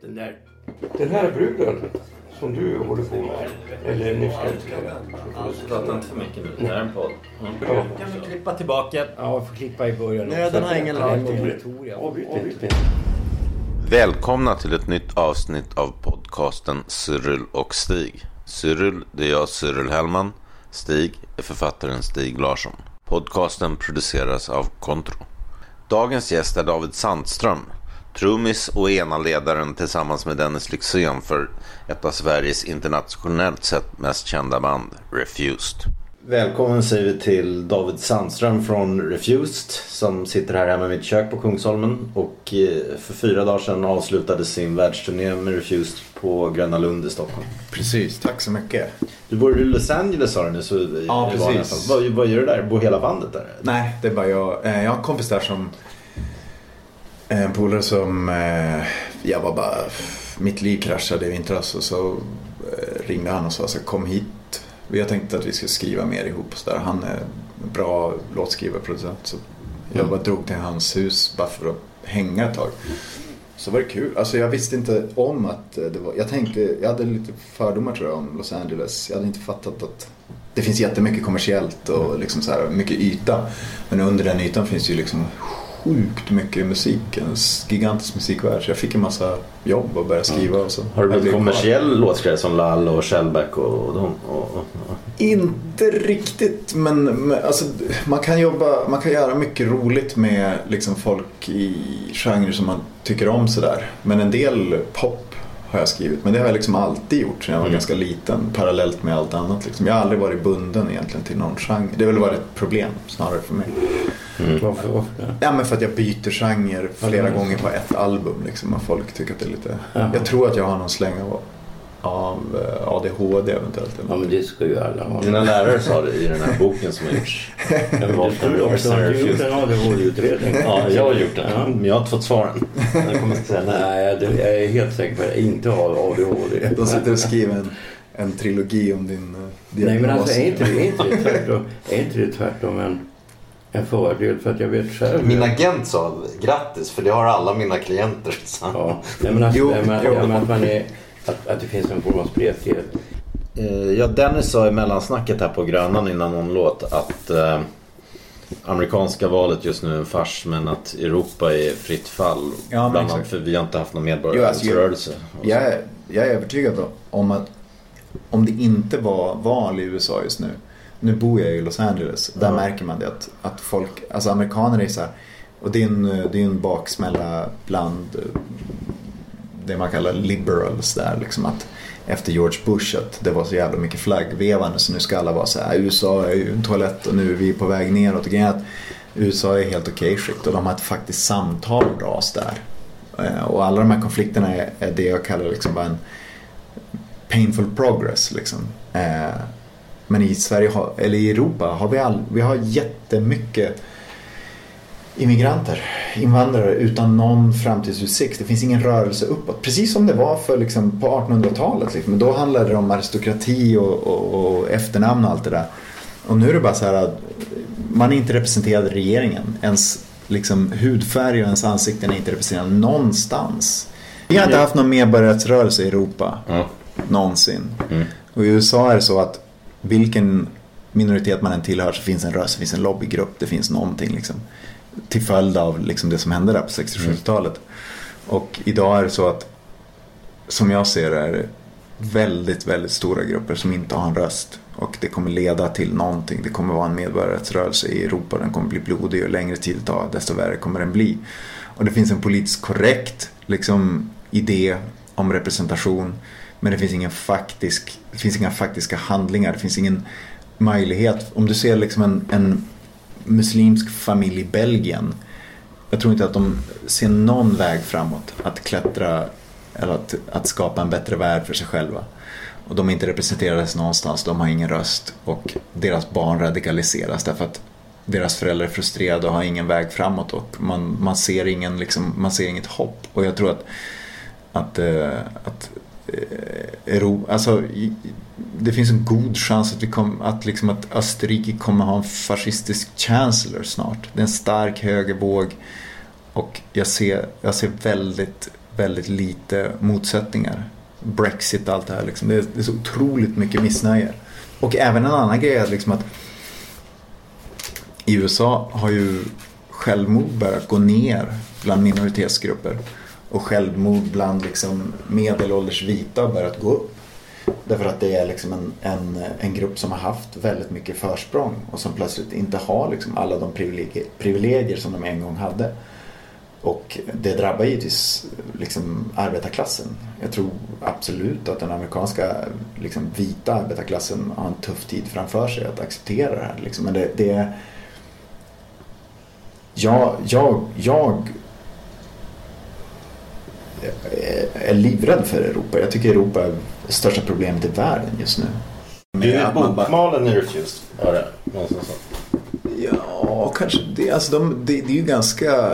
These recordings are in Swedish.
Den där... Den här bruden som du håller på med. Eller ni ska inte kalla Prata inte för mycket nu. Det här är en podd. Mm. Ja. Kan vi klippa tillbaka? Ja, jag får klippa i början. Nöden har ingen lag. lag. Välkomna till ett nytt avsnitt av podcasten Cyril och Stig. Cyril, det är jag Cyril Hellman. Stig är författaren Stig Larsson. Podcasten produceras av Kontro. Dagens gäst är David Sandström. Trummis och ena ledaren tillsammans med Dennis Lyxzén för ett av Sveriges internationellt sett mest kända band, Refused. Välkommen säger vi till David Sandström från Refused som sitter här hemma i mitt kök på Kungsholmen och eh, för fyra dagar sedan avslutade sin världsturné med Refused på Gröna Lund i Stockholm. Precis, tack så mycket. Du bor i Los Angeles sa du nu. Så Ja, precis. Vad, vad gör du där? Bor hela bandet där? Nej, det är bara jag. Eh, Jag har en kompis där som... eh, En polare som... eh, Jag var bara... Mitt liv kraschade i vintras och så eh, ringde han och sa så här, kom hit. Vi har tänkt att vi ska skriva mer ihop och så där. Han är bra låtskrivare, producent. Så jag bara drog till hans hus bara för att hänga ett tag. Så var det kul. Alltså jag visste inte om att det var... Jag tänkte... Jag hade lite fördomar tror jag om Los Angeles. Jag hade inte fattat att det finns jättemycket kommersiellt och liksom så här, mycket yta. Men under den ytan finns ju liksom sjukt mycket musik. En gigantisk musikvärld. Så jag fick en massa jobb och började skriva och så. Har du blivit kommersiell låtskrivare som Lall och Shellback och, och de? Och, och, och. Inte riktigt men, men alltså, man kan jobba, man kan göra mycket roligt med liksom folk i genrer som man tycker om sådär. Men en del pop har jag skrivit. Men det har jag liksom alltid gjort sedan jag var Mm. ganska liten. Parallellt med allt annat. Liksom. Jag har aldrig varit bunden egentligen till någon genre. Det har väl varit ett problem snarare för mig. Varför, varför det? Ja men för att jag byter genre flera Mm. gånger på ett album. Liksom, och folk tycker att det är lite... Jaha. Jag tror att jag har någon släng av, av eh, ADHD eventuellt. Ja, men det ska ju alla ha. Dina lärare sa det i den här boken som har gjorts. Ja, men du. Har du gjort en ADHD-utredning? Ja, jag har gjort det. Ja. Men jag har inte fått svaren. Jag kommer att säga nej. Jag är helt säker på att jag inte har ADHD. De sitter och skriver en, en trilogi om din eh, diagnos. Nej, men alltså är inte, är inte, det, tvärtom, är inte det tvärtom en, en fördel? För att jag vet själv. Min agent sa grattis för det har alla mina klienter. han. Ja, nej, men alltså, Jo, jag menar, jo. jag menar att, man är, att, att det finns en form av spretighet. Eh, Ja, Dennis sa i mellansnacket här på Grönan innan någon låt att eh, amerikanska valet just nu är en fars men att Europa är fritt fall. Ja, bland annat för vi har inte haft någon alltså, medborgarrättsrörelse. och så. Jag är, jag är övertygad om att om det inte var val i USA just nu. Nu bor jag i Los Angeles. Där Ja. märker man det att, att folk, alltså amerikaner är så här. Och det är en, det är en baksmälla bland det man kallar liberals där. Liksom att efter George Bush att det var så jävla mycket flaggvevande så nu ska alla vara så här. USA är ju en toalett och nu är vi på väg neråt. Och grejen är att USA är helt okej skikt och de har ett faktiskt samtal ras där. Eh, och alla de här konflikterna är, det jag kallar liksom bara en painful progress. Liksom. Eh, men i Sverige, eller i Europa, har vi, all, vi har jättemycket immigranter, invandrare utan någon framtidsutsikt. Det finns ingen rörelse uppåt. Precis som det var för liksom, på 1800-talet. Liksom. Då handlade det om aristokrati och, och, och efternamn och allt det där. Och nu är det bara så här att man är inte representerad i regeringen. Ens liksom, hudfärg och ens ansikten är inte representerade någonstans. Vi har inte haft någon medborgarrättsrörelse i Europa. Ja. Någonsin. Mm. Och i USA är det så att vilken minoritet man än tillhör så finns en röst, det finns en lobbygrupp, det finns någonting liksom. Till följd av liksom det som hände där på 60-70-talet. Och idag är det så att som jag ser det är det väldigt, väldigt stora grupper som inte har en röst. Och det kommer leda till någonting. Det kommer vara en medborgarrättsrörelse i Europa. Den kommer bli blodig och längre tid tar desto värre kommer den bli. Och det finns en politiskt korrekt liksom, idé om representation. Men det finns, ingen faktisk, det finns inga faktiska handlingar. Det finns ingen möjlighet. Om du ser liksom en, en muslimsk familj i Belgien. jag tror inte att de ser någon väg framåt. Att klättra eller att, att skapa en bättre värld för sig själva. Och de är inte representerade någonstans, de har ingen röst. Och deras barn radikaliseras därför att deras föräldrar är frustrerade och har ingen väg framåt och man, man, ser, ingen, liksom, man ser inget hopp. Och jag tror att, att, eh, att eh, Europa, alltså, det finns en god chans att, vi kom, att, liksom, att Österrike kommer ha en fascistisk chancellor snart. Det är en stark högervåg och jag ser, jag ser väldigt, väldigt lite motsättningar. Brexit och allt det här. Liksom. Det, är, det är så otroligt mycket missnöje. Och även en annan grej är liksom att i USA har ju självmord börjat gå ner bland minoritetsgrupper. Och självmord bland liksom medelålders vita har börjat gå upp. Därför att det är liksom en, en, en grupp som har haft väldigt mycket försprång och som plötsligt inte har liksom alla de privilegier, privilegier som de en gång hade. Och det drabbar givetvis liksom arbetarklassen. Jag tror absolut att den amerikanska liksom, vita arbetarklassen har en tuff tid framför sig att acceptera det här. Liksom. Men det, det är... Jag, jag, jag är livrädd för Europa. Jag tycker Europa är det största problemet i världen just nu. Du är man bara- bokmalen i Refused. Ja, det. Ja, kanske det. Alltså de, det, det är ju ganska...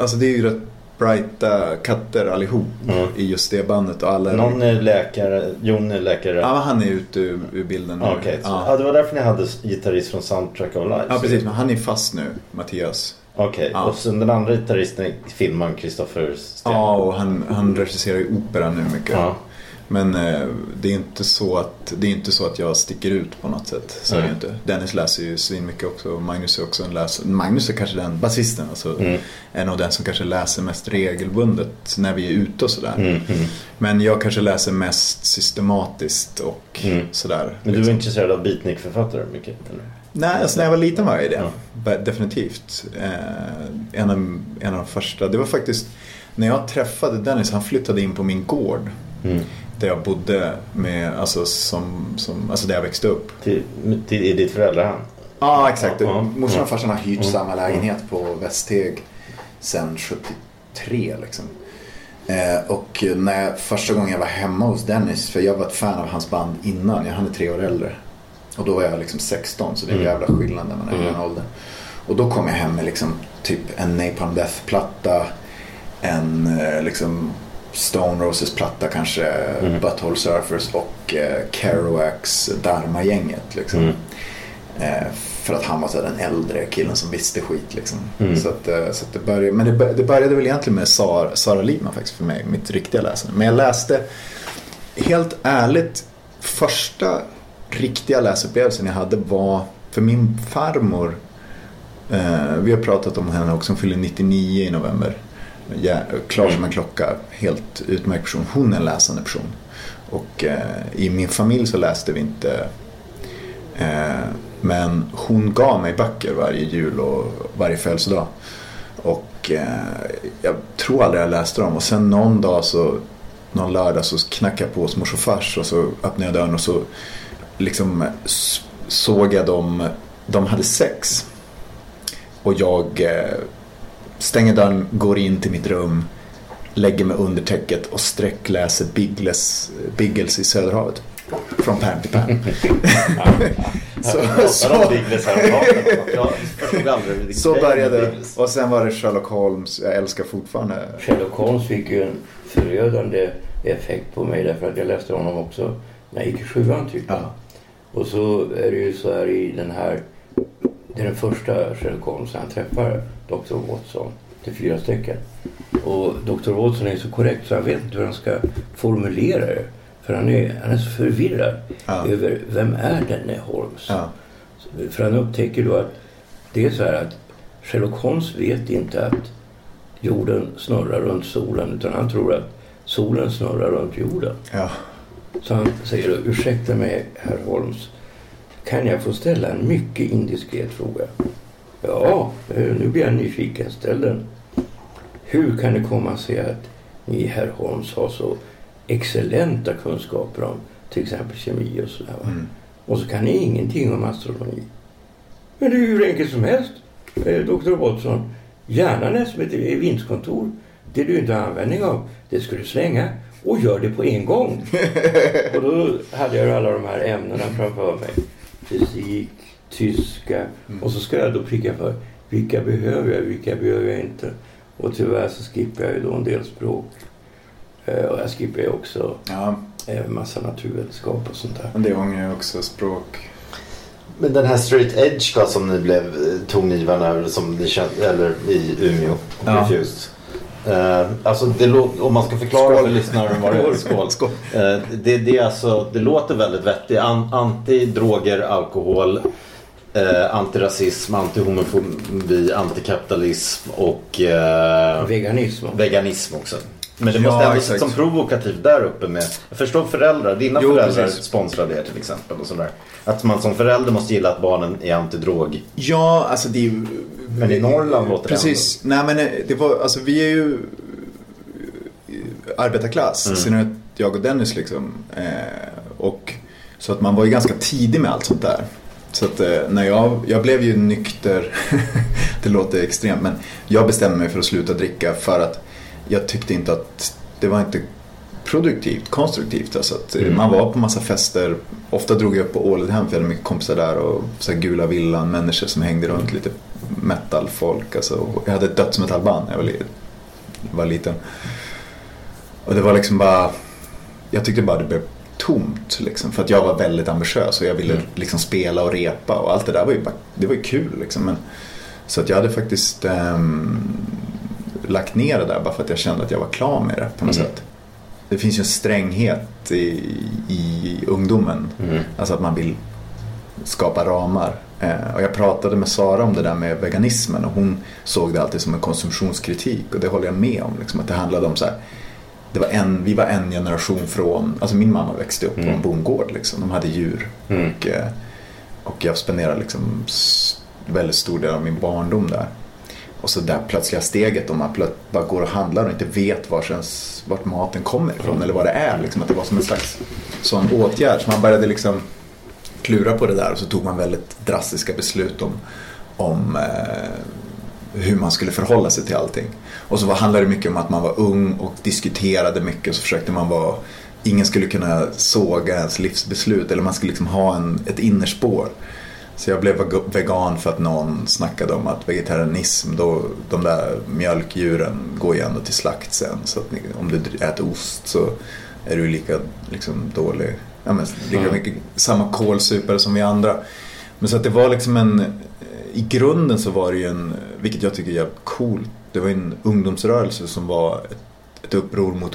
Alltså det är ju rätt brighta katter allihop Mm. i just det bandet. Och alla Någon är läkare, Jon är läkare. Ja, han är ute ur, ur bilden nu. Okej, så- ja. ja, det var därför ni hade gitarrist från Soundtrack of Life. ja, precis. Men han är fast nu, Mattias. Okej, Ja. och sen den andra gitarristen är filmaren Kristoffer Sten. Ja, och han, han regisserar ju opera nu mycket. Ja. Men eh, det, är inte så att, det är inte så att jag sticker ut på något sätt. Så är Nej. ju inte. Dennis läser ju svin mycket också. Och Magnus är också en läsare. Magnus är kanske den basisten. Alltså, Mm. En av den som kanske läser mest regelbundet när vi är ute och sådär. Mm, mm. Men jag kanske läser mest systematiskt och Mm. sådär. Men du liksom. är intresserad av beatnik-författare mycket? Eller? Nej, alltså när jag var liten var jag det. Ja. Definitivt. Eh, en, av, en av de första. Det var faktiskt när jag träffade Dennis. Han flyttade in på min gård. Mm. Där jag bodde med, alltså, som, som, alltså där jag växte upp. Till, till, I ditt föräldrahem? Ja, exakt. Ja. Morsan och farsan har hyrt Mm. samma lägenhet på Västeg sedan 73 liksom. Eh, och när jag, första gången jag var hemma hos Dennis, för jag var ett fan av hans band innan, jag han är tre år äldre. Och då var jag liksom 16 så det är en Mm. jävla skillnad när man är i den åldern. Och då kom jag hem med liksom typ en Napalm Death-platta, en eh, liksom Stone Roses-platta kanske, Mm. Butthole Surfers och eh, Kerouacs Dharma-gänget liksom. Mm. Eh, för att han var så den äldre killen som visste skit liksom. Mm. Så att, eh, så att det började, men det, det började väl egentligen med Sara, Sara Lidman faktiskt för mig, mitt riktiga läsande. Men jag läste, helt ärligt, första riktiga läsupplevelsen jag hade var för min farmor. Eh, vi har pratat om henne också, hon fyller 99 i november. Ja, klar som en klocka, helt utmärkt person. Hon är en läsande person. Och eh, i min familj så läste vi inte Eh, men hon gav mig böcker varje jul och varje födelsedag. Och eh, jag tror aldrig jag läste dem. Och sen någon dag så, någon lördag så knackade jag på hos mors och fars och så öppnade jag dörren och så liksom såg jag dem, de hade sex. Och jag eh, stänger dörren, går in till mitt rum, lägger mig under täcket och sträckläser Biggles, Biggles i Söderhavet. Från pärm till pärm. så, så, så började. Och sen var det Sherlock Holmes. Jag älskar fortfarande. Sherlock Holmes fick ju en förödande effekt på mig därför att jag läste honom också när jag gick i sjuan typ. Ja. Och så är det ju så här i den här, är den första Sherlock Holmes han träffar Dr. Watson till fyra stycken. Och Dr. Watson är så korrekt så han vet inte hur han ska formulera det. För han är, han är så förvirrad Ja. över vem är denne Holmes? Ja. För han upptäcker då att det är så här att Sherlock Holmes vet inte att jorden snurrar runt solen utan han tror att solen snurrar runt jorden. Ja. Så han säger då, ursäkta mig herr Holmes, kan jag få ställa en mycket indiskret fråga? Ja, eh, nu blir jag nyfiken, ställ den. Hur kan det komma sig att ni herr Holmes har så excellenta kunskaper om till exempel kemi och sådär? Mm. Och så kan ni ingenting om astronomi. Men det är ju hur enkelt som helst, eh, Dr. Watson. Gärna som ett vindskontor. Det du inte har användning av, det ska du slänga. Och gör det på en gång. och då hade jag alla de här ämnena framför mig. Fysik, tyska. Och så ska jag då pricka för vilka behöver jag, vilka behöver jag inte. Och tyvärr så skippar jag ju då en del språk. Eh, Och jag skippar ju också Ja, eh, massa naturvetenskap och sånt där. men det ångrar jag också. Språk. Men den här straight edge då som ni blev eh, tongivande som ni kände, eller i Umeå, Ja. Refused. Eh, alltså det om man ska förklara Skål. för lyssnaren vad det är. Skål. Skål. Eh, det, det, är alltså, det låter väldigt vettigt. An, anti-droger, alkohol, eh, antirasism, antihomofobi, antikapitalism och eh, Veganism. veganism också. Men det Ja, måste ändå exakt. som provokativt där uppe med. Jag förstår föräldrar. Dina Jo, föräldrar precis. sponsrade er till exempel. Och sådär. Att man som förälder måste gilla att barnen är antidrog. Ja, alltså det är ju... Men i Norrland låter det Precis. Nej men eh, det var, alltså vi är ju arbetarklass. Mm. Synnerhet jag och Dennis liksom. Eh, och så att man var ju ganska tidig med allt sånt där. Så att eh, när jag, jag blev ju nykter, det låter extremt, men jag bestämde mig för att sluta dricka för att jag tyckte inte att det var inte produktivt, konstruktivt. Alltså att eh, Man var på massa fester, ofta drog jag upp på Ålidhem för jag hade mycket kompisar där och så här gula villan, människor som hängde runt, lite metalfolk. Alltså, jag hade ett dödsmetallband när jag var, var liten. Och det var liksom bara, jag tyckte bara det blev tomt liksom. För att jag var väldigt ambitiös och jag ville liksom spela och repa och allt det där var ju, bara, det var ju kul liksom. Men, så att jag hade faktiskt ehm, lagt ner det där bara för att jag kände att jag var klar med det på något sätt. Det finns ju en stränghet i, i ungdomen. Alltså att man vill skapa ramar. Eh, och jag pratade med Sara om det där med veganismen och hon såg det alltid som en konsumtionskritik och det håller jag med om. Liksom, att det handlade om så här, det var en, vi var en generation från, alltså min mamma växte upp på en bondgård liksom. De hade djur. Och, eh, och jag spenderade liksom väldigt stor del av min barndom där. Och så där plötsliga steget om man plöt, bara går och handlar och inte vet vart, ens, vart maten kommer ifrån eller vad det är. Liksom, att det var som en slags sån åtgärd. Så man började liksom klura på det där och så tog man väldigt drastiska beslut om, om eh, hur man skulle förhålla sig till allting. Och så var, handlade det mycket om att man var ung och diskuterade mycket och så försökte man vara Ingen skulle kunna såga ens livsbeslut eller man skulle liksom ha en, ett innerspår. Så jag blev veg- vegan för att någon snackade om att vegetarianism, då, de där mjölkdjuren går ju ändå till slakt sen. Så om du äter ost så är du lika liksom, dålig, ja, men, lika mycket samma kålsupare som vi andra. Men så att det var liksom en, i grunden så var det ju en, vilket jag tycker är jävligt coolt, det var en ungdomsrörelse som var ett, ett uppror mot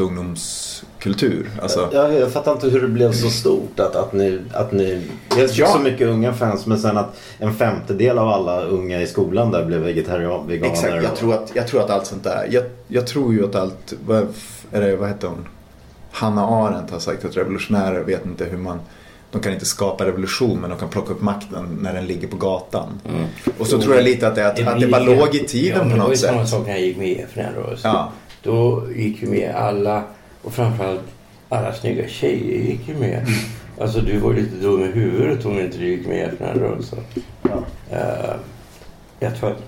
ungdomskultur. Alltså, Jag, jag fattar inte hur det blev så stort att, att ni, att ni dels Ja. så mycket unga fans men sen att en femtedel av alla unga i skolan där blev vegetarian, veganer. Exakt, jag tror, att, jag tror att allt sånt där. Jag, jag tror ju att allt, vad, är det, vad heter hon? Hanna Arendt har sagt att revolutionärer vet inte hur man de kan inte skapa revolution men de kan plocka upp makten när den ligger på gatan. Och så tror jag lite att det, att, att det bara låg i tiden ja, på Det var ju något samma sätt. sak när jag gick med i FN-rörelsen. Ja. Då gick ju med alla, och framförallt alla snygga tjejer gick ju med. Mm. Alltså du var lite dum i huvudet om inte du gick med i FN-rörelsen. Ja. Eh, jag tror att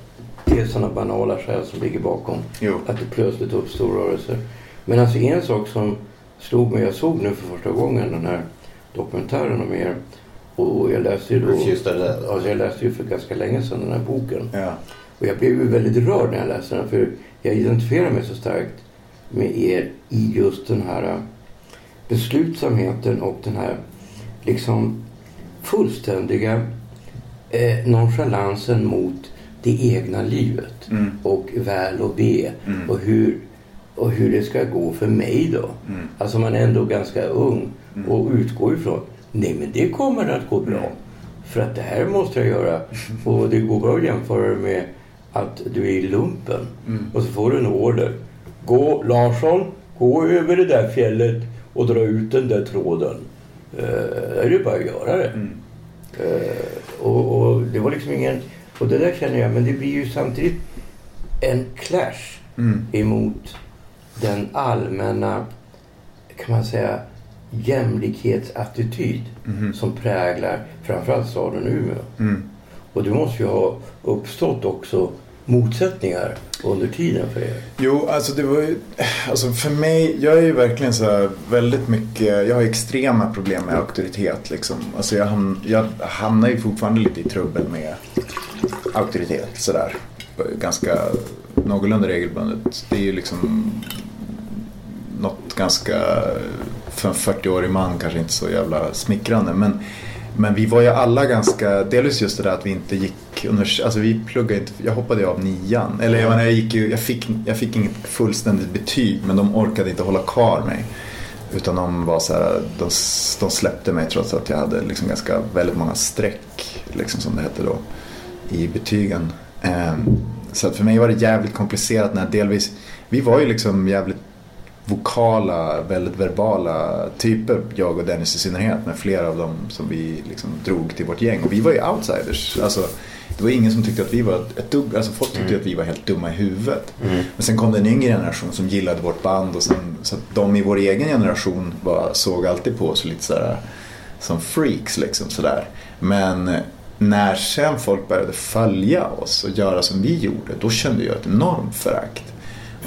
det är sådana banala skäl som ligger bakom Jo. att det plötsligt uppstod rörelser. Men alltså en sak som slog mig, jag såg nu för första gången den här dokumentären om er. Och jag läste ju då, alltså jag läste ju för ganska länge sedan den här boken. Ja. Och jag blev ju väldigt rörd när jag läste den för jag identifierar mig så starkt med er i just den här äh, beslutsamheten och den här liksom fullständiga eh, nonchalansen mot det egna livet Mm. och väl och ve och, hur, och hur det ska gå för mig då. Mm. Alltså man är ändå ganska ung och utgår ifrån nej men det kommer att gå bra. För att det här måste jag göra. Och det går bra att jämföra med att du är i lumpen och så får du en order. Gå Larsson, gå över det där fjället och dra ut den där tråden. Uh, är det bara att göra det. Eh, och, och det var liksom ingen... Och det där känner jag, men det blir ju samtidigt en clash emot den allmänna, kan man säga, jämlikhetsattityd som präglar framförallt staden Umeå. Och det måste ju ha uppstått också motsättningar under tiden för er? Jo, alltså det var ju, alltså för mig, jag är ju verkligen så här väldigt mycket, jag har extrema problem med auktoritet liksom. Alltså jag, hamn, jag hamnar ju fortfarande lite i trubbel med auktoritet sådär. Ganska någorlunda regelbundet. Det är ju liksom något ganska, för en 40-årig man kanske inte så jävla smickrande. Men, men vi var ju alla ganska, delvis just det där att vi inte gick univers, alltså vi pluggade inte, jag hoppade ju av nian. Eller jag, menar, jag, gick ju, jag, fick, jag fick inget fullständigt betyg men de orkade inte hålla kvar mig. Utan de var så här, de, de släppte mig trots att jag hade liksom ganska, väldigt många streck, liksom som det hette då, i betygen. Ehm, så att för mig var det jävligt komplicerat när delvis, vi var ju liksom jävligt vokala, väldigt verbala typer, jag och Dennis i synnerhet, med flera av dem som vi liksom drog till vårt gäng. Och vi var ju outsiders. Alltså, det var ingen som tyckte att vi var ett dugg, alltså folk tyckte Mm. att vi var helt dumma i huvudet. Men sen kom det en yngre generation som gillade vårt band och sen, så att de i vår egen generation var, såg alltid på oss lite sådär som freaks liksom sådär. Men när sen folk började följa oss och göra som vi gjorde, då kände jag ett enormt förakt.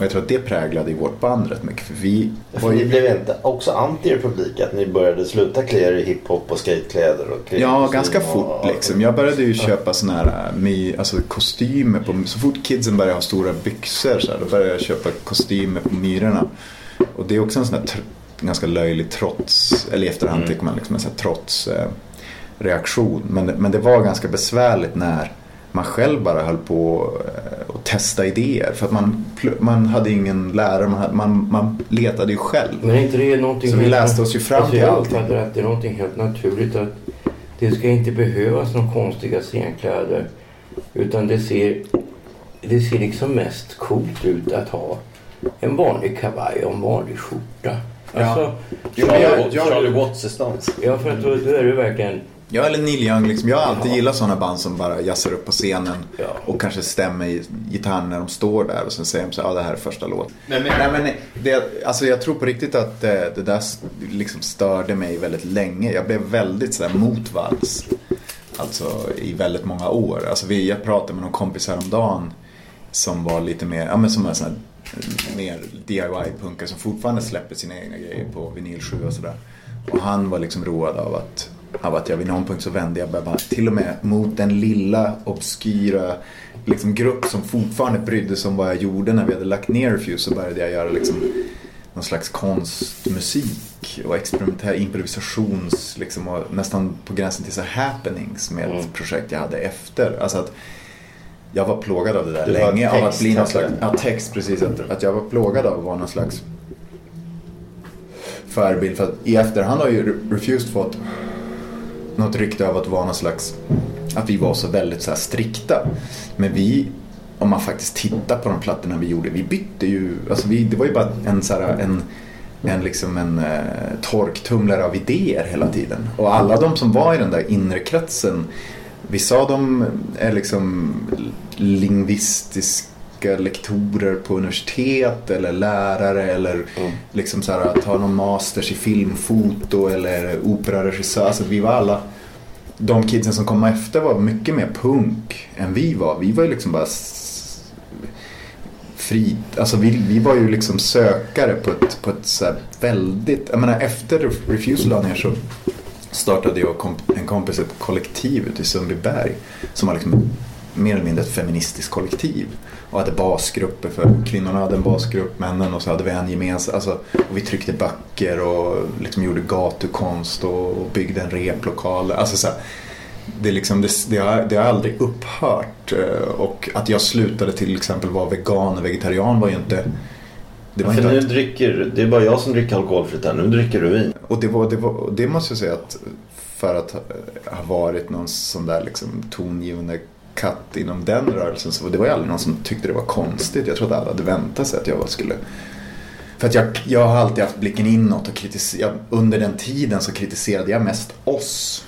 Och jag tror att det präglade i vårt band rätt mycket. För vi För ni blev inte också anti er publik? Att ni började sluta klä er i hiphop och skatekläder? Och Ja, ganska och- fort liksom. Jag började ju köpa såna här äh, my, alltså kostymer. På, så fort kidsen började ha stora byxor så här, då började jag köpa kostymer på Myrorna. Och det är också en sån här ganska löjlig trots, eller i efterhand tycker man liksom en sån här trots eh, reaktion. Men, men det var ganska besvärligt när man själv bara höll på eh, att testa idéer. För att man, man hade ingen lärare, man, man, man letade ju själv. Men är inte det någonting... Så vi läste oss ju fram alltså, till jag allting. uppfattar att det är någonting helt naturligt att det ska inte behövas några konstiga scenkläder. Utan det ser, det ser liksom mest coolt ut att ha en vanlig kavaj och en vanlig skjorta. Alltså, jag, jag, Charlie Watts-distans. ja, för att då, då är det verkligen... Ja, eller Neil Young. Liksom. Jag har alltid gillat sådana band som bara jassar upp på scenen Ja. och kanske stämmer i gitarren när de står där och sen säger de så ja det här är första låten. Nej, men det, alltså, jag tror på riktigt att det, det där liksom störde mig väldigt länge. Jag blev väldigt sådär motvalls. Alltså i väldigt många år. Alltså, vi, jag pratade med någon kompis häromdagen som var lite mer, ja men som en sån här mer DIY-punkare som fortfarande släpper sina egna grejer på vinyl 7 och sådär. Och han var liksom road av att, av att jag vid någon punkt så vände jag bara till och med mot den lilla obskyra liksom, grupp som fortfarande brydde sig om vad jag gjorde när vi hade lagt ner Refuse så började jag göra liksom någon slags konstmusik och experimentell improvisations liksom, och nästan på gränsen till så happenings med ett projekt jag hade efter. Alltså att jag var plågad av det där Du länge. Av att text, bli någon slags, ja, text precis. Att, att jag var plågad av att vara någon slags förebild. För att i efterhand har ju Refused fått något rykte av att vara någon slags, att vi var så väldigt så här strikta. Men vi, om man faktiskt tittar på de plattorna vi gjorde, vi bytte ju, alltså vi, det var ju bara en så här, en en, liksom en eh, torktumlare av idéer hela tiden. Och alla de som var i den där inre kretsen, vissa av dem är liksom lingvistiska lektorer på universitet eller lärare eller liksom så här, tar någon masters i filmfoto eller operaregissör. Alltså vi var alla, de kidsen som kom efter var mycket mer punk än vi var. Vi var ju liksom bara fri, alltså vi, vi var ju liksom sökare på ett, på ett så här väldigt, jag menar efter Refuse la ner så startade jag komp- en kompis ett kollektiv ute i Sundbyberg som var liksom mer eller mindre ett feministiskt kollektiv. Och hade basgrupper för kvinnorna hade en basgrupp, männen och så hade vi en gemensam. Alltså, och vi tryckte böcker och liksom gjorde gatukonst och, och byggde en replokal. Alltså, så här, det, liksom, det, det, har, det har aldrig upphört. eh, Och att jag slutade till exempel vara vegan och vegetarian var ju inte... Det var För inte nu dricker, det är bara jag som dricker alkoholfritt här. Nu dricker du vin. och det, var, det, var, det måste jag säga att för att ha varit någon sån där liksom tongivande katt inom den rörelsen så det var ju aldrig någon som tyckte det var konstigt. Jag tror att alla hade väntat sig att jag skulle... För att jag, jag har alltid haft blicken inåt och kritiserat, under den tiden så kritiserade jag mest oss.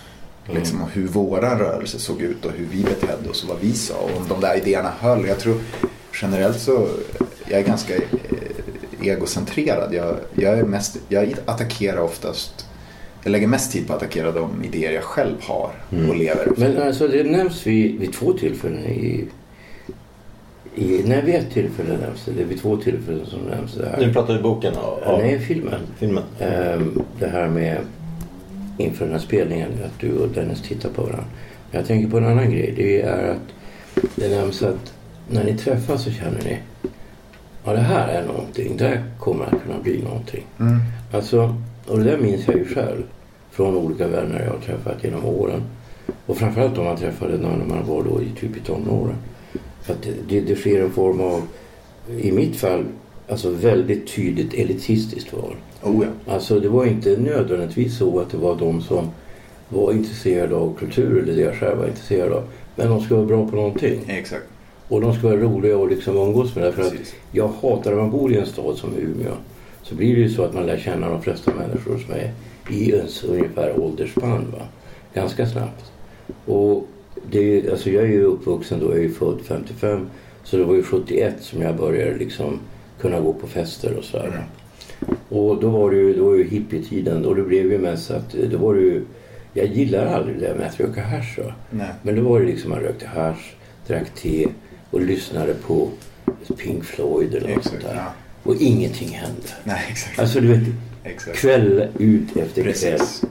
Liksom, och hur våran rörelse såg ut och hur vi betedde oss och vad vi sa och om de där idéerna höll. Jag tror generellt så, jag är ganska eh, egocentrerad. Jag, jag, är mest, jag attackerar oftast, jag lägger mest tid på att attackera de idéer jag själv har och lever efter. Men alltså det nämns vid, vid två tillfällen i, I, nej, vid ett tillfälle nämns det. Det är vid två tillfällen som nämns det här. Nu pratar vi boken? Ja, Ja, nej, filmen. Filmen. Ehm, det här med inför den här spelningen att du och Dennis tittar på varandra. Men jag tänker på en annan grej. Det är att det nämns att när ni träffas så känner ni ja det här är någonting. Det här kommer att kunna bli någonting. Mm. Alltså, och det där minns jag ju själv från olika vänner jag har träffat genom åren. Och framförallt om man träffade när man var då i typ i tonåren. Att det, det, sker en form av, i mitt fall, alltså väldigt tydligt elitistiskt val. Oh ja. Alltså det var inte nödvändigtvis så att det var de som var intresserade av kultur eller det jag själv var intresserad av. Men de ska vara bra på någonting. Exakt. Och de ska vara roliga och liksom umgås med det. För att jag hatar när man bor i en stad som Umeå. Så blir det ju så att man lär känna de flesta människor som är i ens ungefär åldersspann. Va? Ganska snabbt. Och det alltså jag är ju uppvuxen då, jag är ju född 55. Så det var ju 71 som jag började liksom kunna gå på fester och sådär. va. Och då var det ju, då var ju hippietiden och det blev ju mest att då var det ju jag gillar aldrig det där med att röka hasch. Men då var det liksom man rökte hasch, drack te och lyssnade på Pink Floyd eller något Exakt, sånt där. ja. Och ingenting hände. Nej, exakt. Alltså du vet, exakt. kväll ut efter kväll. Precis.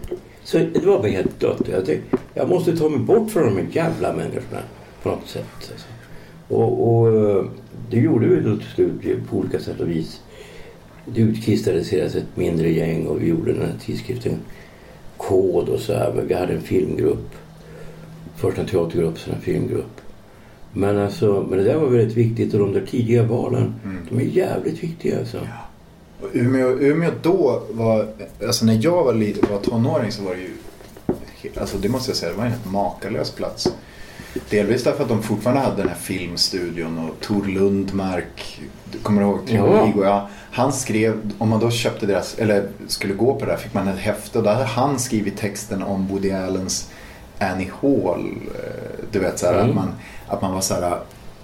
Så det var bara helt dött. Jag tänkte, jag måste ta mig bort från de här jävla människorna på något sätt. Alltså. Och, och eh, det gjorde vi då till slut på olika sätt och vis. Det utkristalliserades ett mindre gäng och vi gjorde den här tidskriften Kod och så här. Men vi hade en filmgrupp. Först en teatergrupp, sen en filmgrupp. Men, alltså, men det där var väldigt viktigt och de där tidiga valen, de är jävligt viktiga alltså. Och Umeå, Umeå då var, alltså när jag var, var tonåring så var det ju, alltså det måste jag säga, det var en helt makalös plats. Delvis därför att de fortfarande hade den här filmstudion och Tor Lundmark, du kommer ihåg Trio Ja. Ja, han skrev, om man då köpte deras, eller skulle gå på det där fick man ett häfte och där hade han skrivit texten om Woody Allens Annie Hall. eh, Du vet så här, Mm. att, man, att man var så här,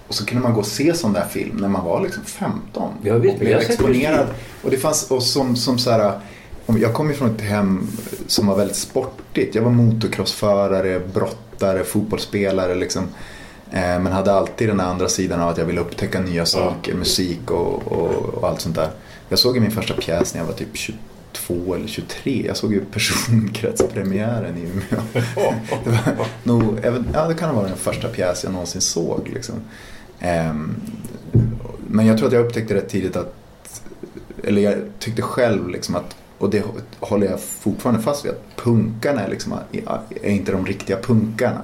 och så kunde man gå och se sån där film när man var liksom 15. Ja, visst, och blev jag exponerad. Och det fanns, och som, som så här, jag kom ju från ett hem som var väldigt sportigt. Jag var motocrossförare, brottare, fotbollsspelare liksom. Eh, Men hade alltid den andra sidan av att jag ville upptäcka nya saker, musik och, och, och allt sånt där. Jag såg min första pjäs när jag var typ 22 eller 23. Jag såg ju personkretspremiären i Umeå. Det var nog, ja, det kan ha varit den första pjäs jag någonsin såg. Liksom. Ehm, men jag tror att jag upptäckte rätt tidigt att, eller jag tyckte själv liksom att, och det håller jag fortfarande fast vid, att punkarna är, liksom, är inte de riktiga punkarna.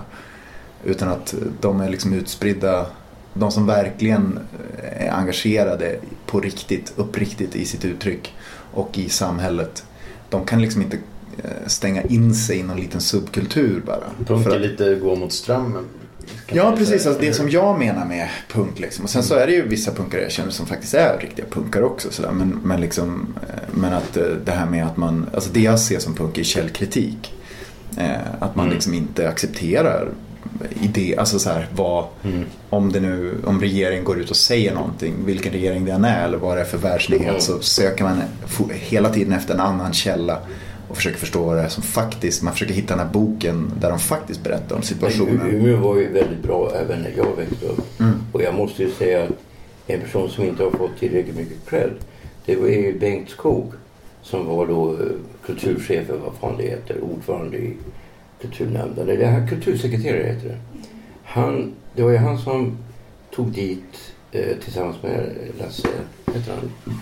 Utan att de är liksom utspridda, de som verkligen är engagerade på riktigt, uppriktigt i sitt uttryck och i samhället. De kan liksom inte eh, stänga in sig i någon liten subkultur bara. Punk För är lite gå mot strömmen. Ja precis, alltså det som jag menar med punk liksom. Och sen så är det ju vissa punkare jag känner som faktiskt är riktiga punkare också. Sådär. Men, men, liksom, eh, men att eh, det här med att man, alltså det jag ser som punk är källkritik. Att man Mm. liksom inte accepterar idé, alltså så här, vad, Mm. om det nu, om regeringen går ut och säger någonting, vilken regering det än är eller vad det är för världslighet Mm. så söker man hela tiden efter en annan källa och försöker förstå vad det är som faktiskt, man försöker hitta den här boken där de faktiskt berättar om situationen. Men Umeå var ju väldigt bra även när jag växte upp. Mm. Och jag måste ju säga att en person som inte har fått tillräckligt mycket cred, det var ju Bengt Skog som var då eh, kulturchef, vad fan det heter, ordförande i kulturnämnden. Eller här, kultursekreterare heter det. Han, det var ju han som tog dit eh, tillsammans med Lasse, heter han?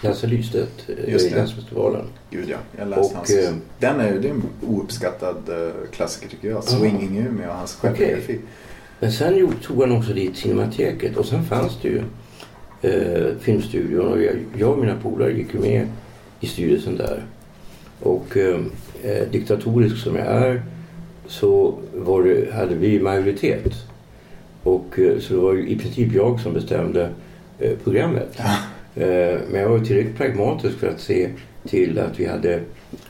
Lasse Lystedt, eh, i. Jazzfestivalen. Gud ja, jag läste Och, hans. eh, den är, det är en ouppskattad eh, klassiker tycker jag. Swinging Umeå och hans självbiografi. Men sen tog han också dit Cinemateket och sen fanns det ju eh, Filmstudion och jag, jag och mina polare gick ju med i styrelsen där. Och eh, diktatorisk som jag är så det, hade vi majoritet. Och eh, så det var i princip jag som bestämde eh, programmet. Eh, men jag var tillräckligt pragmatisk för att se till att vi hade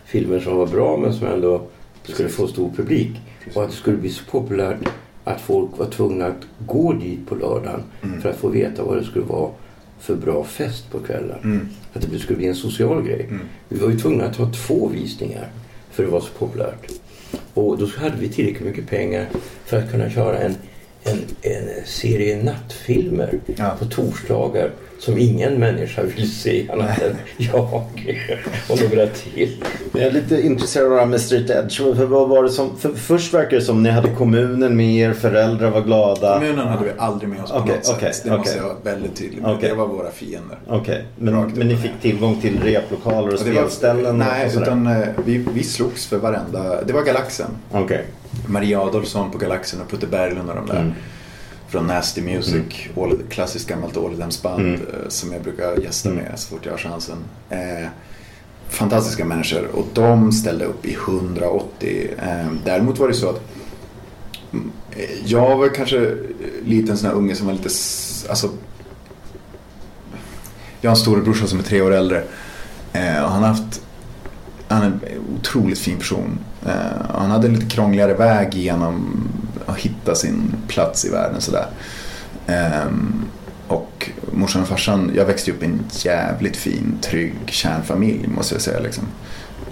filmer som var bra men som ändå skulle få stor publik. Och att det skulle bli så populärt att folk var tvungna att gå dit på lördagen för att få veta vad det skulle vara för bra fest på kvällen. Mm. Att det skulle bli en social grej. Vi var ju tvungna att ha två visningar för det var så populärt. Och då hade vi tillräckligt mycket pengar för att kunna köra en en, en serie nattfilmer Ja. på torsdagar som ingen människa vill se annat än jag och några till. Jag är lite intresserad av det här med street edge. För vad var det som, för först verkar det som ni hade kommunen med er, föräldrar var glada. Kommunen hade vi aldrig med oss på Okej, något sätt. okej, det måste okej. jag vara väldigt tydlig med. Okej. Det var våra fiender. Okej, men, men ni fick tillgång till replokaler och Och det var- spelställen? Nej, och utan eh, vi, vi slogs för varenda... Det var Galaxen. Okej. Maria Adolfsson på Galaxen och Putte Berglund och de där. Mm. Från Nasty Music, All, klassiskt gammalt Ålidhemsband Mm. eh, som jag brukar gästa Mm. med så fort jag har chansen. Eh, fantastiska människor och de ställde upp i 180. Eh, däremot var det så att mm, eh, jag var kanske lite en sån här unge som var lite, alltså jag har en storebrorsa som är tre år äldre. Eh, och han har haft han är en otroligt fin person. Eh, han hade lite krångligare väg genom att hitta sin plats i världen sådär. Ehm, och morsan och farsan, jag växte upp i en jävligt fin, trygg kärnfamilj måste jag säga. Liksom.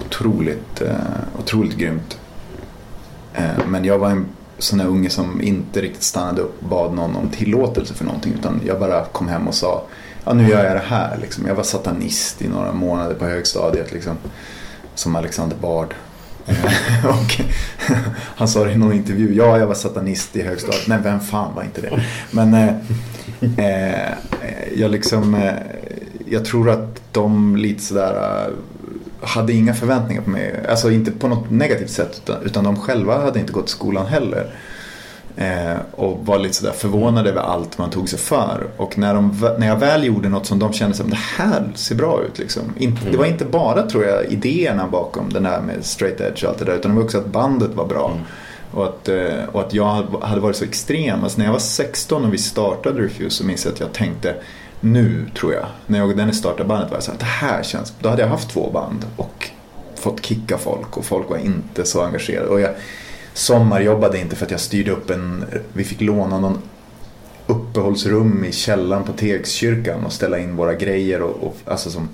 Otroligt, eh, otroligt grymt. Eh, men jag var en sån där unge som inte riktigt stannade upp och bad någon om tillåtelse för någonting. Utan jag bara kom hem och sa, ja nu gör jag det här. Liksom. Jag var satanist i några månader på högstadiet. Liksom som Alexander Bard. Och han sa det i någon intervju. Ja, jag var satanist i högstadiet. Nej, vem fan var inte det? Men eh, eh, jag liksom... Eh, jag tror att de lite sådär... Eh, hade inga förväntningar på mig. Alltså inte på något negativt sätt. Utan, utan de själva hade inte gått i skolan heller. Eh, och var lite sådär förvånade över allt man tog sig för. Och när, de, när jag väl gjorde något som de kände som det här ser bra ut. Liksom. Inte, Det var inte bara tror jag idéerna bakom den här med straight edge och allt det där. Utan det var också att bandet var bra. Och, att, eh, och att jag hade varit så extrem. Alltså när jag var 16 och vi startade Refuse så minns jag att jag tänkte nu tror jag. När jag och Dennis startade bandet var jag så här, det här känns. Då hade jag haft två band. Och fått kicka folk och folk var inte så engagerade. Och jag sommarjobbade inte för att jag styrde upp en, vi fick låna någon uppehållsrum i källaren på Tegskyrkan och ställa in våra grejer och, och alltså som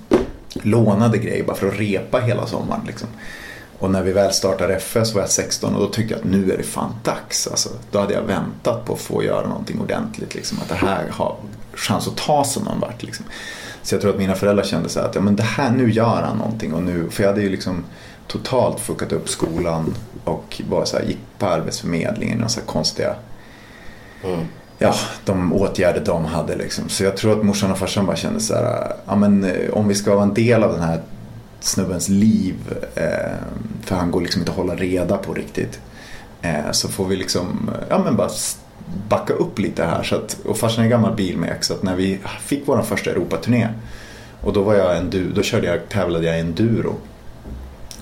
lånade grejer bara för att repa hela sommaren liksom. Och när vi väl startade FS var jag 16 och då tyckte jag att nu är det fan dags. Alltså, då hade jag väntat på att få göra någonting ordentligt. Liksom, att det här har chans att ta sig någon vart. Liksom. Så jag tror att mina föräldrar kände så här att ja, men det här, nu gör han någonting. Och nu, för jag hade ju liksom totalt fuckat upp skolan och bara så här, gick på Arbetsförmedlingen och så här konstiga ja, de åtgärder de hade liksom. Så jag tror att morsan och farsan bara kände så här, ja men eh, om vi ska vara en del av den här snubbens liv, eh, för han går liksom inte att hålla reda på riktigt, eh, så får vi liksom, ja men bara backa upp lite här. Så att, och farsan är gammal bilmek så att när vi fick vår första Europaturné och då var jag en du, då körde jag, tävlade jag i enduro.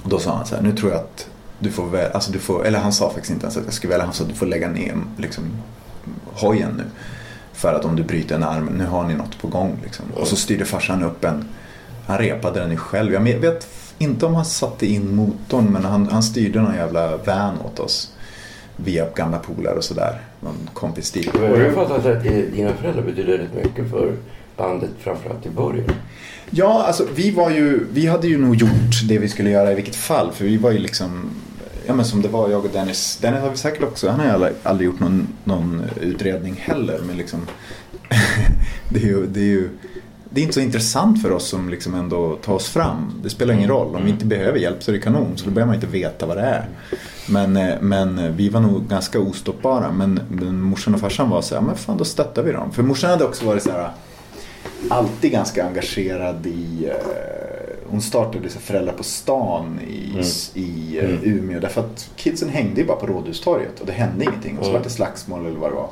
Och då sa han så här, nu tror jag att du får väl, alltså du får, eller han sa faktiskt inte ens att jag skulle välja, han sa att du får lägga ner liksom, hojen nu. För att om du bryter en arm, nu har ni något på gång. Liksom. Och så styrde farsan upp en, han repade den ju själv. Jag vet inte om han satte in motorn men han, han styrde någon jävla van åt oss. Via gamla polare och sådär. Någon kompis dit. Jag har fattat att dina föräldrar betyder rätt mycket för bandet, framförallt i början. Ja, alltså vi var ju, vi hade ju nog gjort det vi skulle göra i vilket fall. För vi var ju liksom, ja men som det var jag och Dennis. Dennis har vi säkert också, han har ju aldrig, aldrig gjort någon, någon utredning heller. Men liksom, det är ju, det är ju det är inte så intressant för oss som liksom ändå tar oss fram. Det spelar ingen roll. Om vi inte behöver hjälp så är det kanon. Så då behöver man inte veta vad det är. Men, eh, men vi var nog ganska ostoppbara. Men, men morsan och farsan var så här, men fan då stöttar vi dem. För morsan hade också varit så här alltid ganska engagerad i eh, hon startade så här föräldrar på stan i, i eh, Umeå därför att kidsen hängde ju bara på Rådhustorget och det hände ingenting och så var det slagsmål eller vad det var.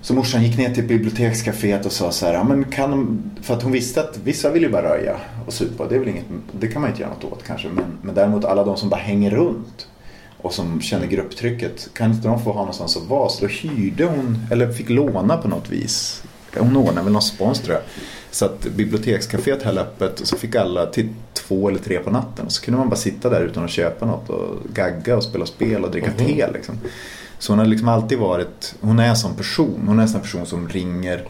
Så morsan gick ner till bibliotekscaféet och sa så här, ja, men kan de, för att hon visste att vissa vill ju bara röja och supa, det är väl inget, det kan man inte göra något åt kanske, men, men däremot alla de som bara hänger runt och som känner grupptrycket, kan inte de få ha någonstans att vara? Så då hyrde hon, eller fick låna på något vis. Hon ordnade väl någon spons tror jag. Så att bibliotekscaféet höll öppet och så fick alla till två eller tre på natten. Så kunde man bara sitta där utan att köpa något och gagga och spela spel och dricka te liksom. Så hon har liksom alltid varit, hon är en sån person. Hon är en sån person som ringer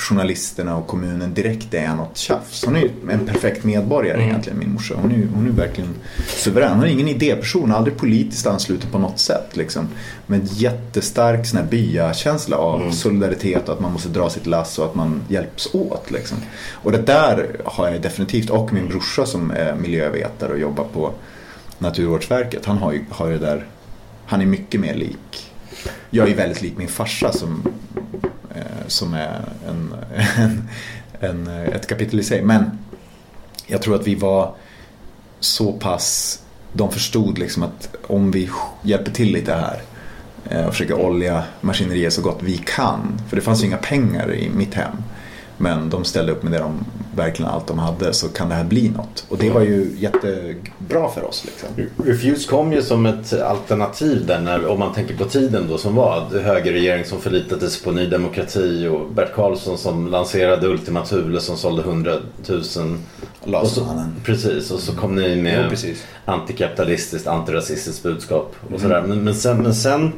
journalisterna och kommunen direkt är något tjafs. Hon är ju en perfekt medborgare Mm. egentligen min morsa. Hon är, hon är verkligen suverän. Hon är ingen idéperson, aldrig politiskt ansluten på något sätt. Liksom. Men jättestark sån här byakänsla av Mm. solidaritet och att man måste dra sitt lass och att man hjälps åt. Liksom. Och det där har jag definitivt. Och min brorsa som är miljövetare och jobbar på Naturvårdsverket. Han har ju, har ju det där, han är mycket mer lik. Jag är ju väldigt lik min farsa som, eh, som är en, en, en, ett kapitel i sig. Men jag tror att vi var så pass, de förstod liksom att om vi hjälper till lite här eh, och försöker olja maskineriet så gott vi kan. För det fanns ju inga pengar i mitt hem. Men de ställde upp med det de, verkligen allt de hade så kan det här bli något. Och det var ju jättebra för oss. Liksom. Refuse kom ju som ett alternativ där när, om man tänker på tiden då som var. Högerregering som förlitade sig på Ny Demokrati och Bert Karlsson som lanserade Ultima Thule som sålde 100 000. Och så, precis, och så kom ni med Jo, antikapitalistiskt, antirasistiskt budskap och sådär. Men, men, sen, men sen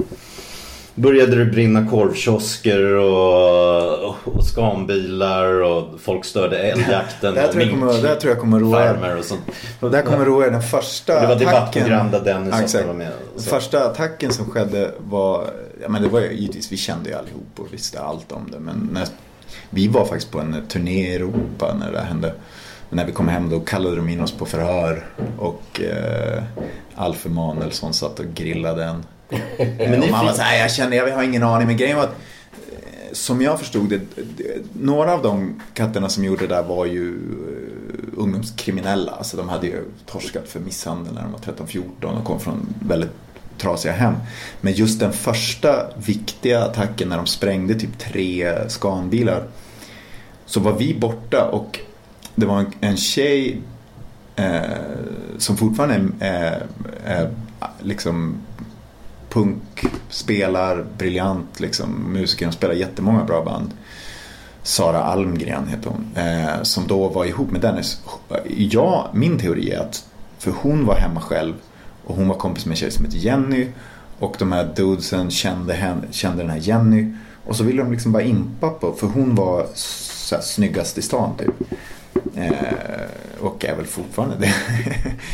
började det brinna korvkiosker och, och, och skanbilar och folk störde älgjakten Det här och tror jag kommer, det här tror jag kommer roa er. och sånt. Det här kommer roa er. Den första Det var debattprogram där Dennis Ja, var med. Första attacken som skedde var, ja men det var ju givetvis, vi kände ju allihop och visste allt om det. Men när, vi var faktiskt på en turné i Europa när det där hände. När vi kom hem då kallade de in oss på förhör och eh, Alf Emanuelsson satt och grillade en. Men och man var så här, jag kände, jag har ingen aning. Men grejen var att eh, som jag förstod det, några av de katterna som gjorde det där var ju eh, ungdomskriminella. Alltså de hade ju torskat för misshandel när de var 13-14 och kom från väldigt trasiga hem. Men just den första viktiga attacken när de sprängde typ tre skanbilar så var vi borta och det var en, en tjej eh, som fortfarande är, är, är liksom punk, spelar briljant liksom, musiker. Spelar jättemånga bra band. Sara Almgren heter hon. Eh, som då var ihop med Dennis. Ja, min teori är att, för hon var hemma själv och hon var kompis med en tjej som heter Jenny. Och de här dudesen kände, henne, kände den här Jenny. Och så ville de liksom bara impa på, för hon var så här, snyggast i stan typ. Eh, och är väl fortfarande det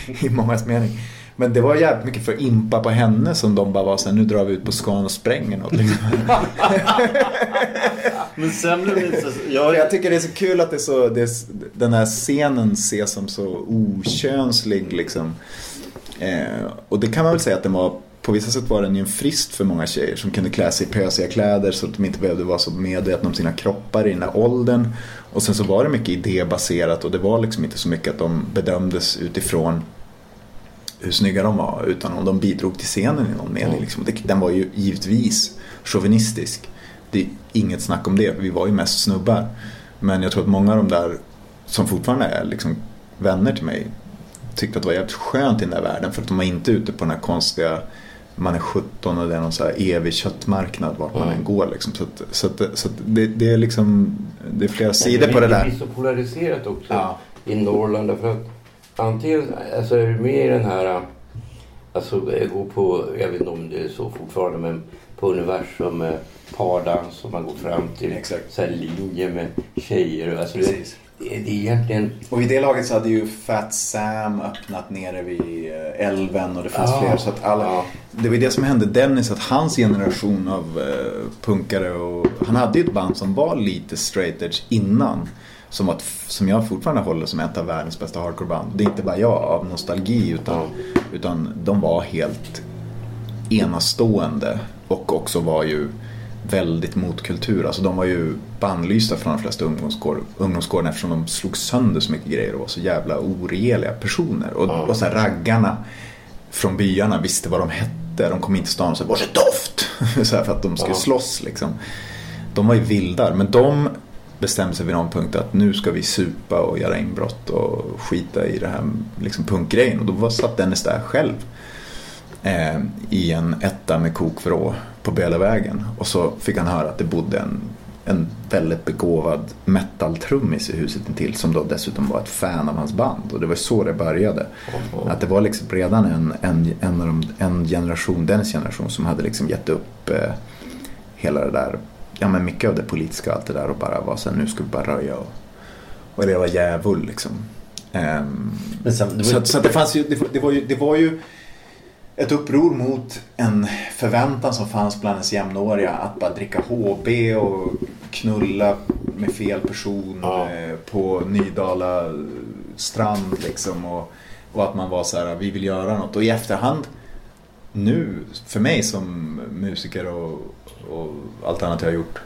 i mångas mening. Men det var jävligt mycket för impa på henne som de bara var så här, nu drar vi ut på skan och spränger något. Liksom. Men sen blev det så... Jag, Jag, tycker det är så kul att det så, det är, den här scenen ses som så okönslig liksom. Eh, och det kan man väl säga att den var, på vissa sätt var den ju en frist för många tjejer som kunde klä sig i pösiga kläder så att de inte behövde vara så medvetna om sina kroppar i den här åldern. Och sen så var det mycket idébaserat och det var liksom inte så mycket att de bedömdes utifrån hur snygga de var utan om de bidrog till scenen i någon mening. Liksom. Det, den var ju givetvis chauvinistisk. Det är inget snack om det, vi var ju mest snubbar. Men jag tror att många av de där som fortfarande är liksom vänner till mig tyckte att det var jävligt skönt i den där världen för att de var inte ute på den här konstiga man är 17 och det är någon så här evig köttmarknad vart man än går. Liksom. Så, att, så, att, så att det, det är liksom det är flera sidor på det Det där. blir så polariserat också Ja. i Norrland. Därför att antingen alltså, är du med i den här, alltså gå på, jag vet inte om det är så fortfarande, men på universum med pardans och man går fram till Exakt. så här linje med tjejer. Alltså, det, Precis. det, det är egentligen Och i det laget så hade ju Fat Sam öppnat nere vid eh, älven och det fanns Ja. fler. Så att alla, Ja. Det var det som hände Dennis, att hans generation av eh, punkare och han hade ju ett band som var lite straight edge innan. Som, att, som jag fortfarande håller som ett av världens bästa hardcoreband. Det är inte bara jag av nostalgi utan, utan de var helt enastående och också var ju väldigt motkultur. Alltså de var ju bannlysta från de flesta ungdomsgård, ungdomsgården eftersom de slog sönder så mycket grejer och var så jävla oregeliga personer. Och, och så här, raggarna från byarna visste vad de hette. De kom in till stan och sa Varsin doft! så här, för att de skulle Ja. slåss liksom. De var ju vildar. Men de bestämde sig vid någon punkt att nu ska vi supa och göra inbrott och skita i det här liksom, punkgrejen. Och då satt Dennis där själv eh, i en etta med kokvrå på Bölevägen. Och så fick han höra att det bodde en, en väldigt begåvad metal-trummis i huset intill som då dessutom var ett fan av hans band. Och det var så det började. Att det var liksom redan en, en, en, av de, en generation, Dennis generation som hade liksom gett upp eh, hela det där ja, men mycket av det politiska och allt det där och bara var så här, nu ska vi bara röja och, och leva djävul liksom. Men sen, det var, så, så det fanns ju, det, det, var ju, det var ju ett uppror mot en förväntan som fanns bland ens jämnåriga att bara dricka HB och knulla med fel person Ja. eh, på Nydala strand liksom. Och, och att man var så här, vi vill göra något. Och i efterhand, nu, för mig som musiker och, och allt annat jag har gjort,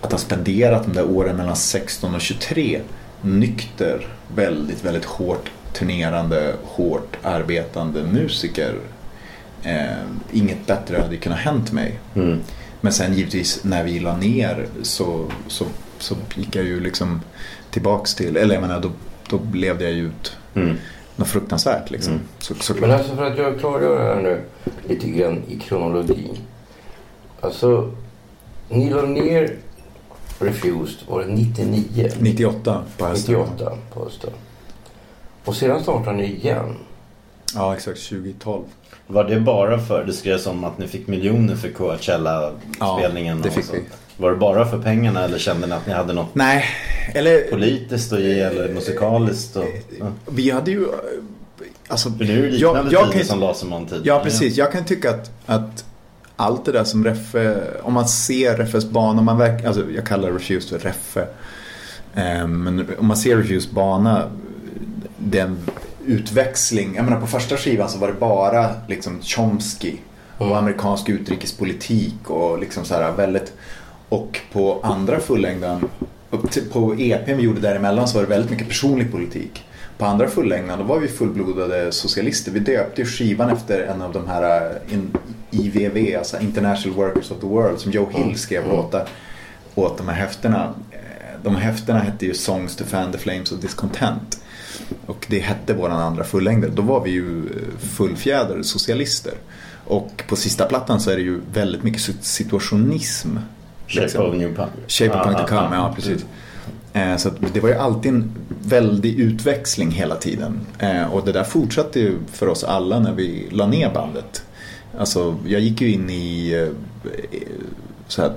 att ha spenderat de där åren mellan 16 och 23 nykter, väldigt, väldigt hårt turnerande, hårt arbetande musiker. Eh, inget bättre hade kunnat hänt mig. mm. Men sen givetvis när vi la ner så, så, så gick jag ju liksom tillbaks till, eller jag menar då, då levde jag ju ut Mm. något fruktansvärt liksom. Mm. Så, Men alltså för att jag klargör det här nu lite grann i kronologi. Alltså, ni la ner Refused, var det 99? 98 på hösten. 98 på hösten. Och sedan startade ni igen. Ja exakt, 2012. Var det bara för, det skrevs om att ni fick miljoner för Coachella-spelningen? Ja, det fick vi. Var det bara för pengarna eller kände ni att ni hade något Nej, eller politiskt att ge eller musikaliskt? Och, ja. vi hade ju... eh, Alltså, För nu är det liknande jag, jag tider kan, som Laserman tid. Ja, precis. Jag kan tycka att, att allt det där som Reffe, om man ser Reffes bana, man verk, alltså jag kallar Refused för Reffe. Eh, Men om man ser Refused bana, den utväxling, jag menar på första skivan så var det bara liksom Chomsky och amerikansk utrikespolitik och liksom så här väldigt, och på andra fullängden, på EPn vi gjorde däremellan så var det väldigt mycket personlig politik. På andra fullängden då var vi fullblodade socialister. Vi döpte ju skivan efter en av de här eh, IVV, alltså International Workers of the World, som Joe Hill skrev låtar åt de här häftena. Eh, De häftena hette ju Songs to fan the flames of discontent. Och det hette våran andra fullängder. Då var vi ju eh, fullfjädrade socialister. Och på sista plattan så är det ju väldigt mycket situationism. Shape liksom. of New Punk. Shape of Punk to come, ja precis. Eh, Eh, så att det var ju alltid en väldig utväxling hela tiden. Eh, Och det där fortsatte ju för oss alla när vi la ner bandet. Alltså, jag gick ju in i eh, eh så här,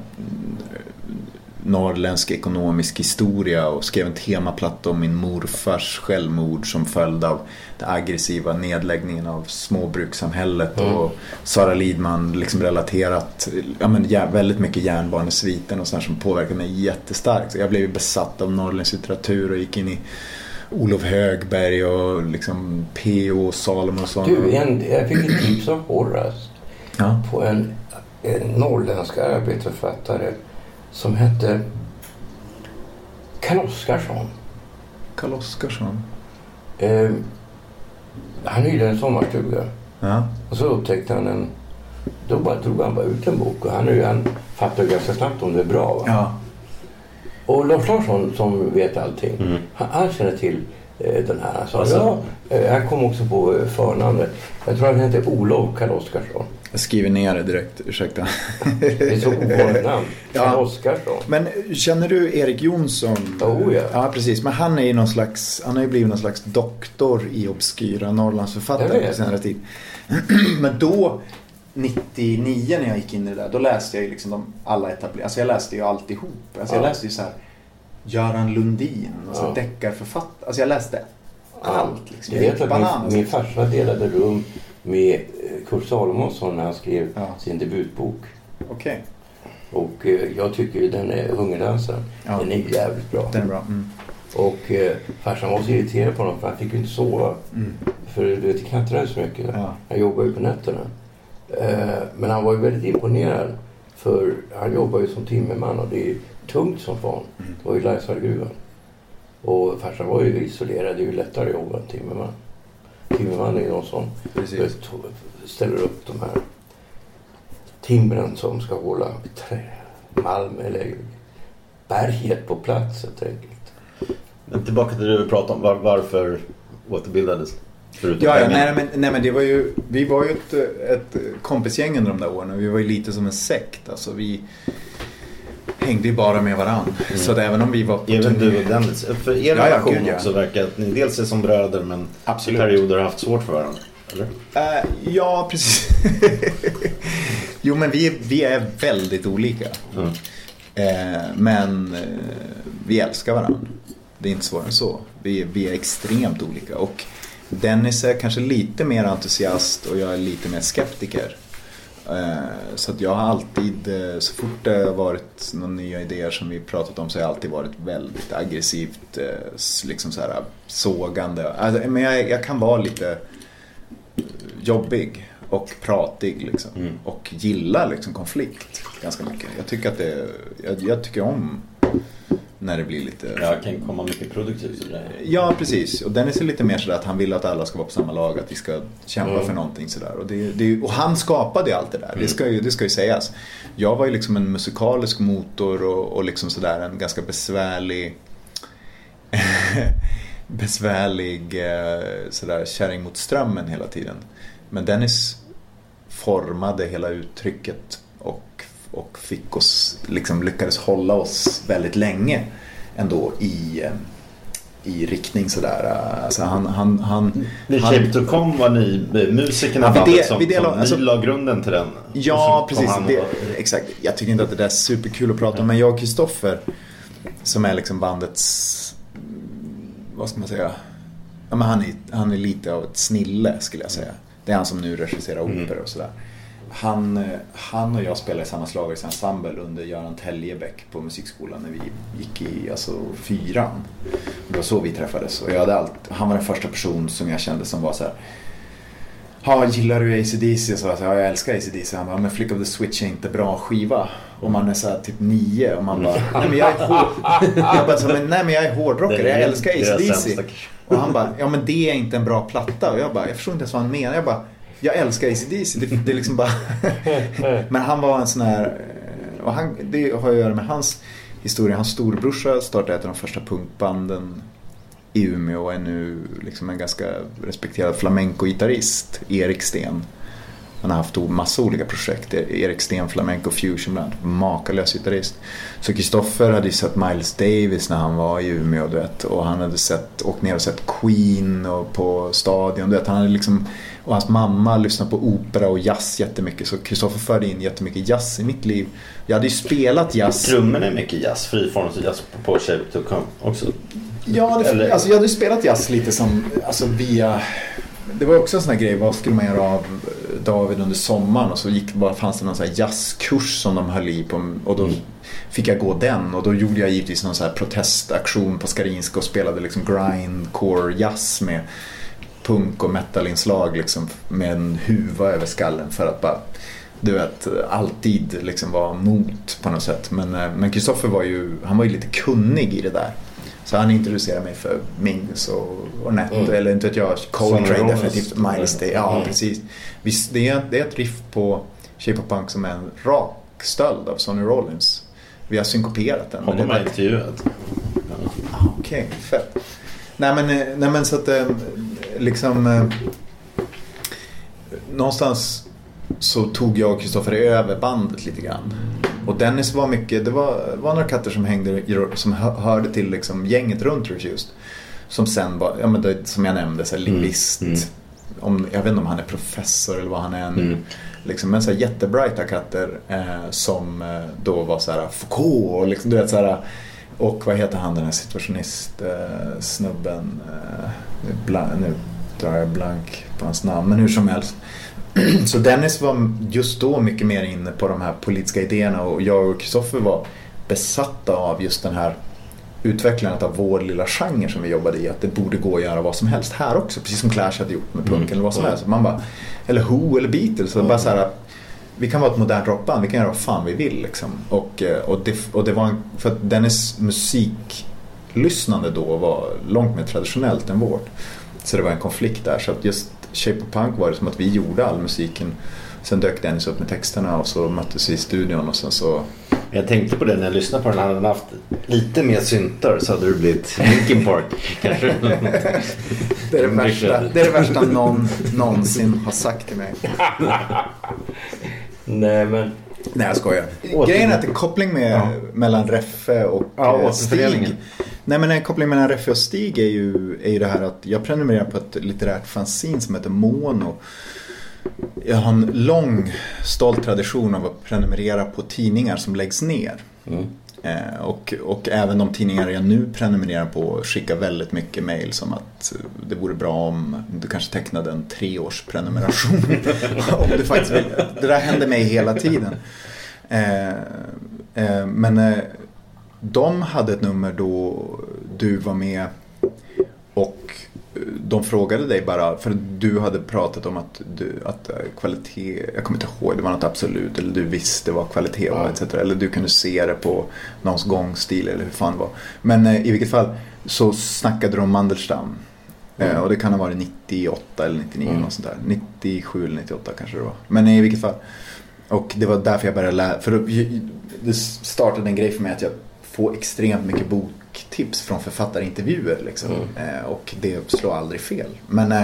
norrländsk ekonomisk historia och skrev en temaplatta om min morfars självmord som följd av den aggressiva nedläggningen av småbrukssamhället och Sara Lidman liksom relaterat ja, men, väldigt mycket järnbarnesviten och sånt som påverkade mig jättestarkt. Så jag blev besatt av norrländsk litteratur och gick in i Olof Högberg och liksom P.O. Salomonsson. Du, en, jag fick ett tips av Horace Ja. på en, en norrländsk arbetarförfattare som hette Karl Oskarsson. Karl Oskarsson. Eh, han hyrde en sommarstuga Ja. och så upptäckte han en... Då bara drog han bara ut en bok och han, han fattar ju ganska snabbt om det är bra. Va? ja. Och Lars Larsson som vet allting, Mm. han, han känner till eh, den här. Han sa, Alltså- ja, eh, han kom också på eh, förnamnet. Jag tror han hette Olof Karl Oskarsson. Jag skriver ner det direkt, ursäkta. Det är så ovanligt namn. Ja. Oskarsson. Men känner du Erik Jonsson? Oh, ja. Ja, precis. Men han är ju någon slags, han har ju blivit någon slags doktor i obskyra Norrlandsförfattare på senare tid. Men då, 99 när jag gick in i det där, då läste jag ju liksom de alla etablerade, alltså jag läste ju alltihop. Alltså jag Ja. läste ju så här Göran Lundin, alltså Ja. deckarförfattare. Alltså jag läste allt liksom. Jag vet att min, min liksom. farsa delade rum med eh, Kurt Salomonsson när han skrev Ja. sin debutbok. Okej, Och eh, jag tycker den är Hungerdansen. Ja. Den är jävligt bra. den är bra. Mm. Och eh, farsan var så irriterad på honom för han fick ju inte sova. Mm. För du vet, det knattrade så mycket. Ja. Han jobbade ju på nätterna. Eh, men han var ju väldigt imponerad. För han jobbar ju som timmerman och det är tungt som fan. Mm. Det var ju Laisvallgruvan. Och farsan var ju isolerad. Det är ju lättare jobb än timmerman. Timmerman är ju någon som Precis. ställer upp de här timren som ska hålla trä, malm eller berget på plats helt enkelt. Men tillbaka till det vi pratade om. Var, varför återbildades? Förutom Ja, ja nej, men, nej men det var ju, vi var ju ett, ett kompisgäng under de där åren. Vi var ju lite som en sekt. Alltså vi hängde ju bara med varann. Så att även om vi var på Även du och Dennis. För er Ja, relation ja. också verkar att ni dels är som bröder men Absolut. i perioder har haft svårt för varandra. Eh, ja, precis. Jo, men vi, vi är väldigt olika. Mm. Eh, men eh, vi älskar varandra. Det är inte svårare än så. Vi, vi är extremt olika. Och Dennis är kanske lite mer entusiast och jag är lite mer skeptiker. Eh, så att jag har alltid, eh, så fort det har varit några nya idéer som vi pratat om så har jag alltid varit väldigt aggressivt, eh, liksom så här sågande. Alltså, men jag, jag kan vara lite jobbig och pratig liksom. Och gillar liksom konflikt ganska mycket. Jag tycker att det, jag, jag tycker om när det blir lite Jag kan komma mycket produktivt ur det. Ja, precis. Och Dennis är lite mer sådär att han vill att alla ska vara på samma lag, att vi ska kämpa för någonting sådär. Och, det, det, och han skapade ju allt det där, det, ska ju, det ska ju sägas. Jag var ju liksom en musikalisk motor och, och liksom sådär en ganska besvärlig besvärlig eh, sådär kärring mot strömmen hela tiden. Men Dennis formade hela uttrycket och, fick oss, liksom lyckades hålla oss väldigt länge ändå i, eh, i riktning sådär. Alltså han, han, han, Vid han, Shape to Come var ni musikerna Ja, vi som, vi del- som alltså- la grunden till den. Ja, precis. Det, exakt. Jag tycker inte att det där är superkul att prata om. Men jag och Kristoffer, som är liksom bandets, vad ska man säga? Ja, men han, är, han är lite av ett snille skulle jag säga. Det är han som nu regisserar operor och sådär. Han, han och jag spelade i samma slagverksensemble under Göran Täljebäck på musikskolan när vi gick i alltså, fyran. Det var så vi träffades. Och jag hade allt, han var den första person som jag kände som var så här. Ja, gillar du AC/DC? Så jag sa, ja, jag älskar AC/DC. Han bara, men Flick of the Switch är inte bra skiva. Och man är så här typ nio och man bara, nej men jag är hår... Jag bara, men, nej men jag är hårdrockare, jag älskar AC/DC. sämsta. Och han bara, ja men det är inte en bra platta. Och jag bara, jag förstår inte ens vad han menar. Jag bara, jag älskar AC/DC. Det, det är liksom bara... men han var en sån här, och han, det har att göra med hans historia. Hans storebrorsa startade ett av de första punkbanden i Umeå och är nu liksom en ganska respekterad flamenco-gitarrist, Erik Sten. Han har haft massa olika projekt. Erik Sten Flamenco Fusion bland annat. Makalös gitarrist. Så Kristoffer hade ju sett Miles Davis när han var i Umeå du vet. Och han hade sett, åkt ner och sett Queen och på Stadion. Du vet. Han hade liksom, och hans mamma lyssnade på opera och jazz jättemycket. Så Kristoffer förde in jättemycket jazz i mitt liv. Jag hade ju spelat jazz. Trummorna är mycket jazz, friformsjazz på, på Shape to Come också. Ja, det, Eller- alltså jag hade ju spelat jazz lite som, alltså via... Det var också en sån här grej, vad skulle man göra av David under sommaren? Och så gick, bara fanns det någon sån jazzkurs som de höll i på och då fick jag gå den. Och då gjorde jag givetvis någon sån här protestaktion på Skarinska och spelade liksom grindcore jazz med punk och metalinslag liksom med en huva över skallen för att bara du vet, alltid liksom vara mot på något sätt. Men eh, men Kristoffer var ju, han var ju lite kunnig i det där. Så han introducerade mig för Mingus och Ornette Mm. eller inte vet jag, Coltrane definitivt, Miles Day. Ja, Mm. precis. Visst, det, är, det är ett riff på Shape of Punk som är en rak stöld av Sonny Rollins. Vi har synkoperat den. Honom har jag intervjuat. Ah, Okej, fett. Nej men, eh, nej men så att eh, liksom eh, Någonstans så tog jag och Kristoffer över bandet lite grann. Och Dennis var mycket, det var, var några katter som hängde, som hö- hörde till liksom gänget runt Refused. Som sen var, ja men det, som jag nämnde, så här, linguist. mm. Om, jag vet inte om han är professor eller vad han är nu. Mm. Liksom, men så här jättebrighta katter eh, som eh, då var så här Foucault och liksom, du vet så här. Och vad heter han den här situationist eh, snubben? Eh, nu, drar jag blank på hans namn, men hur som helst. Så Dennis var just då mycket mer inne på de här politiska idéerna och jag och Kristoffer var besatta av just den här utvecklandet av vår lilla genre som vi jobbade i. Att det borde gå att göra vad som helst här också. Precis som Clash hade gjort med punk eller vad som helst. Man bara, eller Who eller Beatles. Så bara så här, vi kan vara ett modernt rockband, vi kan göra vad fan vi vill. Liksom. Och, eh, och, det, och det var en, för att Dennis musiklyssnande då var långt mer traditionellt än vårt. Så det var en konflikt där. Så att just Shape of Punk var det som att vi gjorde all musiken. Sen dök Dennis upp med texterna och så möttes vi i studion och sen så Jag tänkte på det när jag lyssnade på den. Hade den haft lite mer syntar så hade det blivit Linkin Park. Kanske. Det är det värsta, det- det är det värsta någon någonsin har sagt till mig. Nej men, Nej jag skojar. Grejen är att en koppling med, Ja. mellan Reffe och Ja, eh. Stig. Nej men en koppling mellan Reffe och Stig är ju, är ju det här att jag prenumererar på ett litterärt fanzine som heter Mono. jag har en lång stolt tradition av att prenumerera på tidningar som läggs ner. Mm. Eh, och, och även de tidningar jag nu prenumererar på skickar väldigt mycket mail som att eh, det vore bra om du kanske tecknade en treårsprenumeration. om du faktiskt vill. Det där händer mig hela tiden. Eh, eh, men eh, de hade ett nummer då du var med och de frågade dig bara, för du hade pratat om att, du, att eh, kvalitet, jag kommer inte ihåg, det var något absolut, eller du visste vad kvalitet var etc. Eller du kunde se det på någons gångstil eller hur fan det var. Men eh, i vilket fall så snackade de om Mandelstam. Eh, och det kan ha varit 98 eller 99 Mm. något sånt där. 97 eller 98 kanske det var. Men i vilket fall. Och det var därför jag började lära. För det startade en grej för mig att jag får extremt mycket boktips från författarintervjuer. Liksom. Mm. Eh, och det slår aldrig fel. Men eh,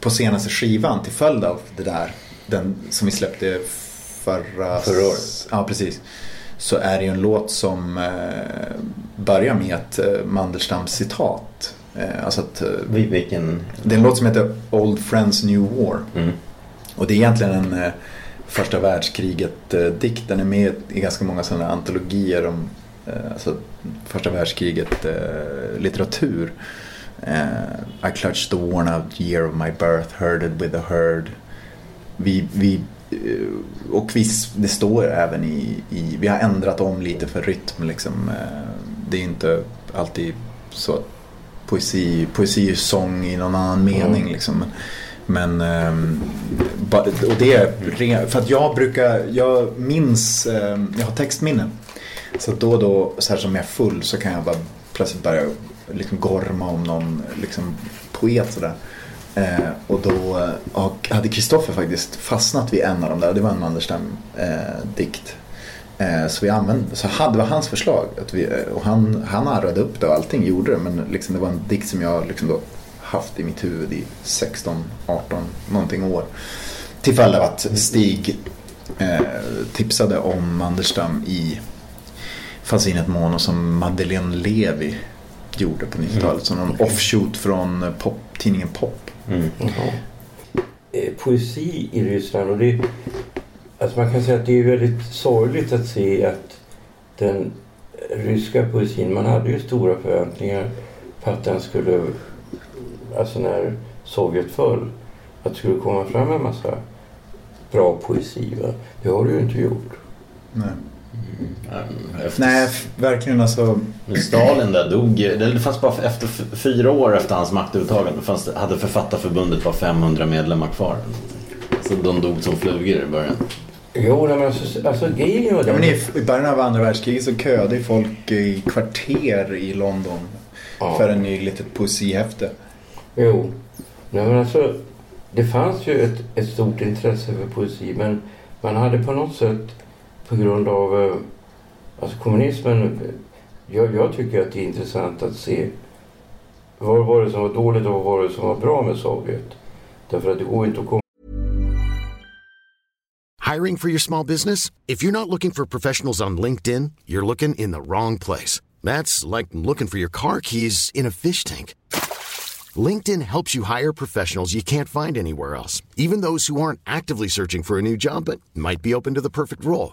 på senaste skivan till följd av det där. Den som vi släppte förra, Förra året. Ja, precis. Så är det ju en låt som eh, börjar med ett Mandelstams citat. Alltså att, Vil- Vilken... det är en låt som heter Old Friends New War. Mm. Och det är egentligen en första världskriget-dikt. Den är med i ganska många sådana antologier om alltså, första världskriget-litteratur. I clutched the worn out year of my birth, herded with the herd. Vi, vi, eh, och vi, det står även i, i, vi har ändrat om lite för rytm liksom. Eh, Det är inte alltid så att poesi, poesi är sång i någon annan mening liksom. Men, ehm, och det för att jag brukar, jag minns, ehm, jag har textminne. Så att då och då, så här som jag är full så kan jag bara plötsligt börja liksom gorma om någon liksom, poet sådär. Eh, och då eh, och hade Kristoffer faktiskt fastnat vid en av de där, det var en Manderstam-dikt. Eh, eh, så vi använde, så hade, det var hans förslag. Att vi, eh, och han, han arrade upp det och allting gjorde det. Men liksom, det var en dikt som jag liksom då haft i mitt huvud i 16, 18, någonting år. Till följd av att Stig eh, tipsade om Manderstam i fanzinet Mono som Madeleine Levi gjorde på 90-talet. Som någon offshoot från eh, pop, tidningen Pop. Mm. Eh, Poesi i Ryssland och det, alltså man kan säga att det är väldigt sorgligt att se att den ryska poesin, man hade ju stora förväntningar på att den skulle, alltså när Sovjet föll, att det skulle komma fram en massa bra poesi. Va? Det har det ju inte gjort. Nej, Efter Nej verkligen alltså. Stalin där dog, det fanns bara efter fyra år efter hans maktövertagande fanns det, hade Författarförbundet bara 500 medlemmar kvar. Så de dog som flugor i början. Jo, men alltså, alltså grejen var Ja, den- i, I början av andra världskriget så köade folk i kvarter i London Ja. för en ny litet poesihäfte. Jo. Nej, men alltså, det fanns ju ett, ett stort intresse för poesi men man hade på något sätt på grund av eh, alltså kommunismen. Jag, jag tycker att det är intressant att se vad var det som var dåligt och vad var det som var bra med Sovjet. Därför att det går inte att komma Hiring for your small business? If you're not looking for professionals on LinkedIn, you're looking in the wrong place. That's like looking for your car keys in a fish tank. LinkedIn helps you hire professionals you can't find anywhere else, even those who aren't actively searching for a new job but might be open to the perfect role.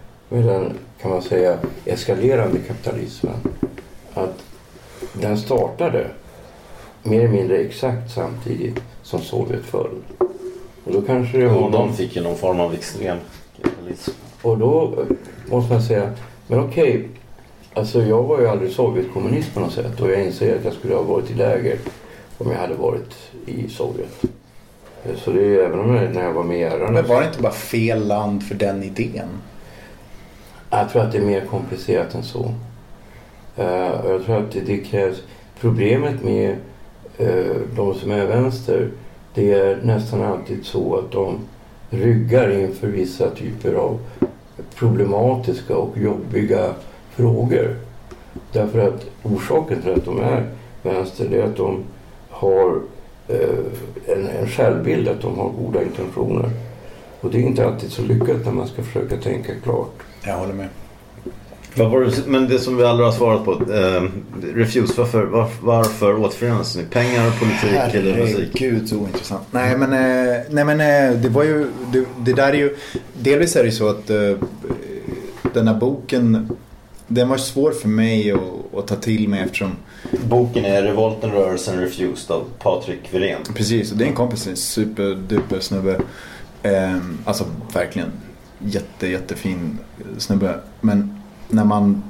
med den, kan man säga, eskalerande kapitalismen. Att den startade mer eller mindre exakt samtidigt som Sovjet föll. Och då kanske det var Och de fick ju någon form av extrem kapitalism. Och då måste man säga, men okej, alltså jag var ju aldrig Sovjetkommunist på något sätt och jag inser att jag skulle ha varit i läger om jag hade varit i Sovjet. Så det är ju även om jag, när jag var med i. Men var det inte bara fel land för den idén? Jag tror att det är mer komplicerat än så. Uh, jag tror att det, det krävs... Problemet med uh, de som är vänster det är nästan alltid så att de ryggar inför vissa typer av problematiska och jobbiga frågor. Därför att orsaken till att de är vänster det är att de har eh, en, en självbild att de har goda intentioner. Och det är inte alltid så lyckat när man ska försöka tänka klart. Jag håller med. Det, men det som vi aldrig har svarat på. Eh, Refuse, varför, var, varför återförenas ni? Pengar, politik eller musik? Herregud så ointressant. Nej men, eh, nej, men eh, det var ju, det, det där är ju, delvis är det ju så att eh, den här boken, den var svår för mig att, att ta till mig eftersom Boken är Revolten, rörelsen, Refused av Patrik Wirén. Precis, och det är en kompis, en superduper snubbe. Eh, alltså verkligen jätte, jättefin snubbe. Men när man...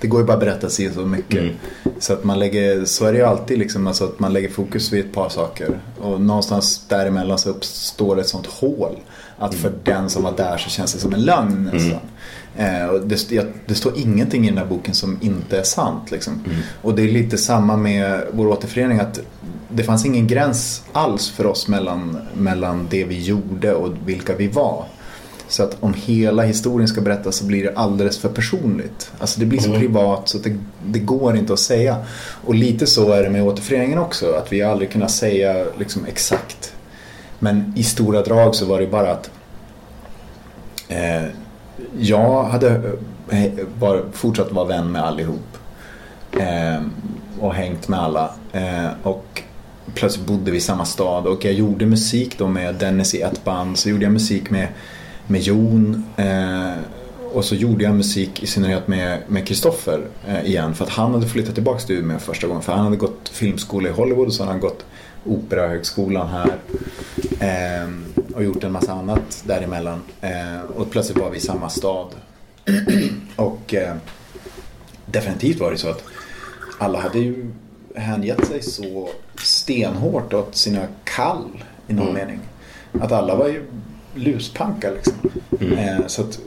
Det går ju bara att berätta sig så mycket. Mm. Så att man lägger, så är det ju alltid liksom, alltså att man lägger fokus vid ett par saker. Och någonstans däremellan så uppstår ett sånt hål. Att för den som var där så känns det som en lögn nästan. Eh, och det, jag- det står ingenting i den här boken som inte är sant. Liksom. Och det är lite samma med vår återförening. att Det fanns ingen gräns alls för oss mellan, mellan det vi gjorde och vilka vi var. Så att om hela historien ska berättas så blir det alldeles för personligt. Alltså det blir så privat så det, det går inte att säga. Och lite så är det med återföreningen också. Att vi aldrig kunnat säga liksom exakt. Men i stora drag så var det bara att eh, jag hade eh, var, fortsatt vara vän med allihop. Eh, och hängt med alla. Eh, och plötsligt bodde vi i samma stad och jag gjorde musik då med Dennis i ett band. Så gjorde jag musik med, med Jon. Eh, och så gjorde jag musik i synnerhet med Kristoffer eh, igen. För att han hade flyttat tillbaka till Umeå första gången. För han hade gått filmskola i Hollywood och så hade han gått Operahögskolan här. Eh, och gjort en massa annat däremellan. Eh, och plötsligt var vi i samma stad. och eh, definitivt var det så att alla hade ju hängett sig så stenhårt åt sina kall i någon mening. Att alla var ju luspanka liksom. Eh, så att,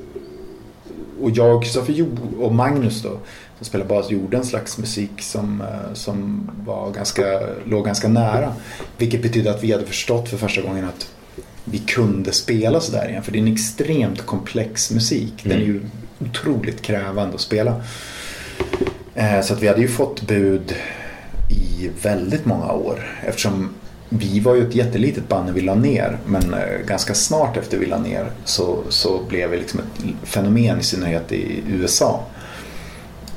och jag, Kristoffer och Magnus då, som spelar bas, gjorde en slags musik som, eh, som var ganska, låg ganska nära. Vilket betydde att vi hade förstått för första gången att vi kunde spela sådär igen. För det är en extremt komplex musik. Den är ju otroligt krävande att spela. Eh, Så att vi hade ju fått bud i väldigt många år. Eftersom vi var ju ett jättelitet band när vi la ner. Men eh, ganska snart efter vi la ner så, så blev vi liksom ett fenomen i synnerhet i USA.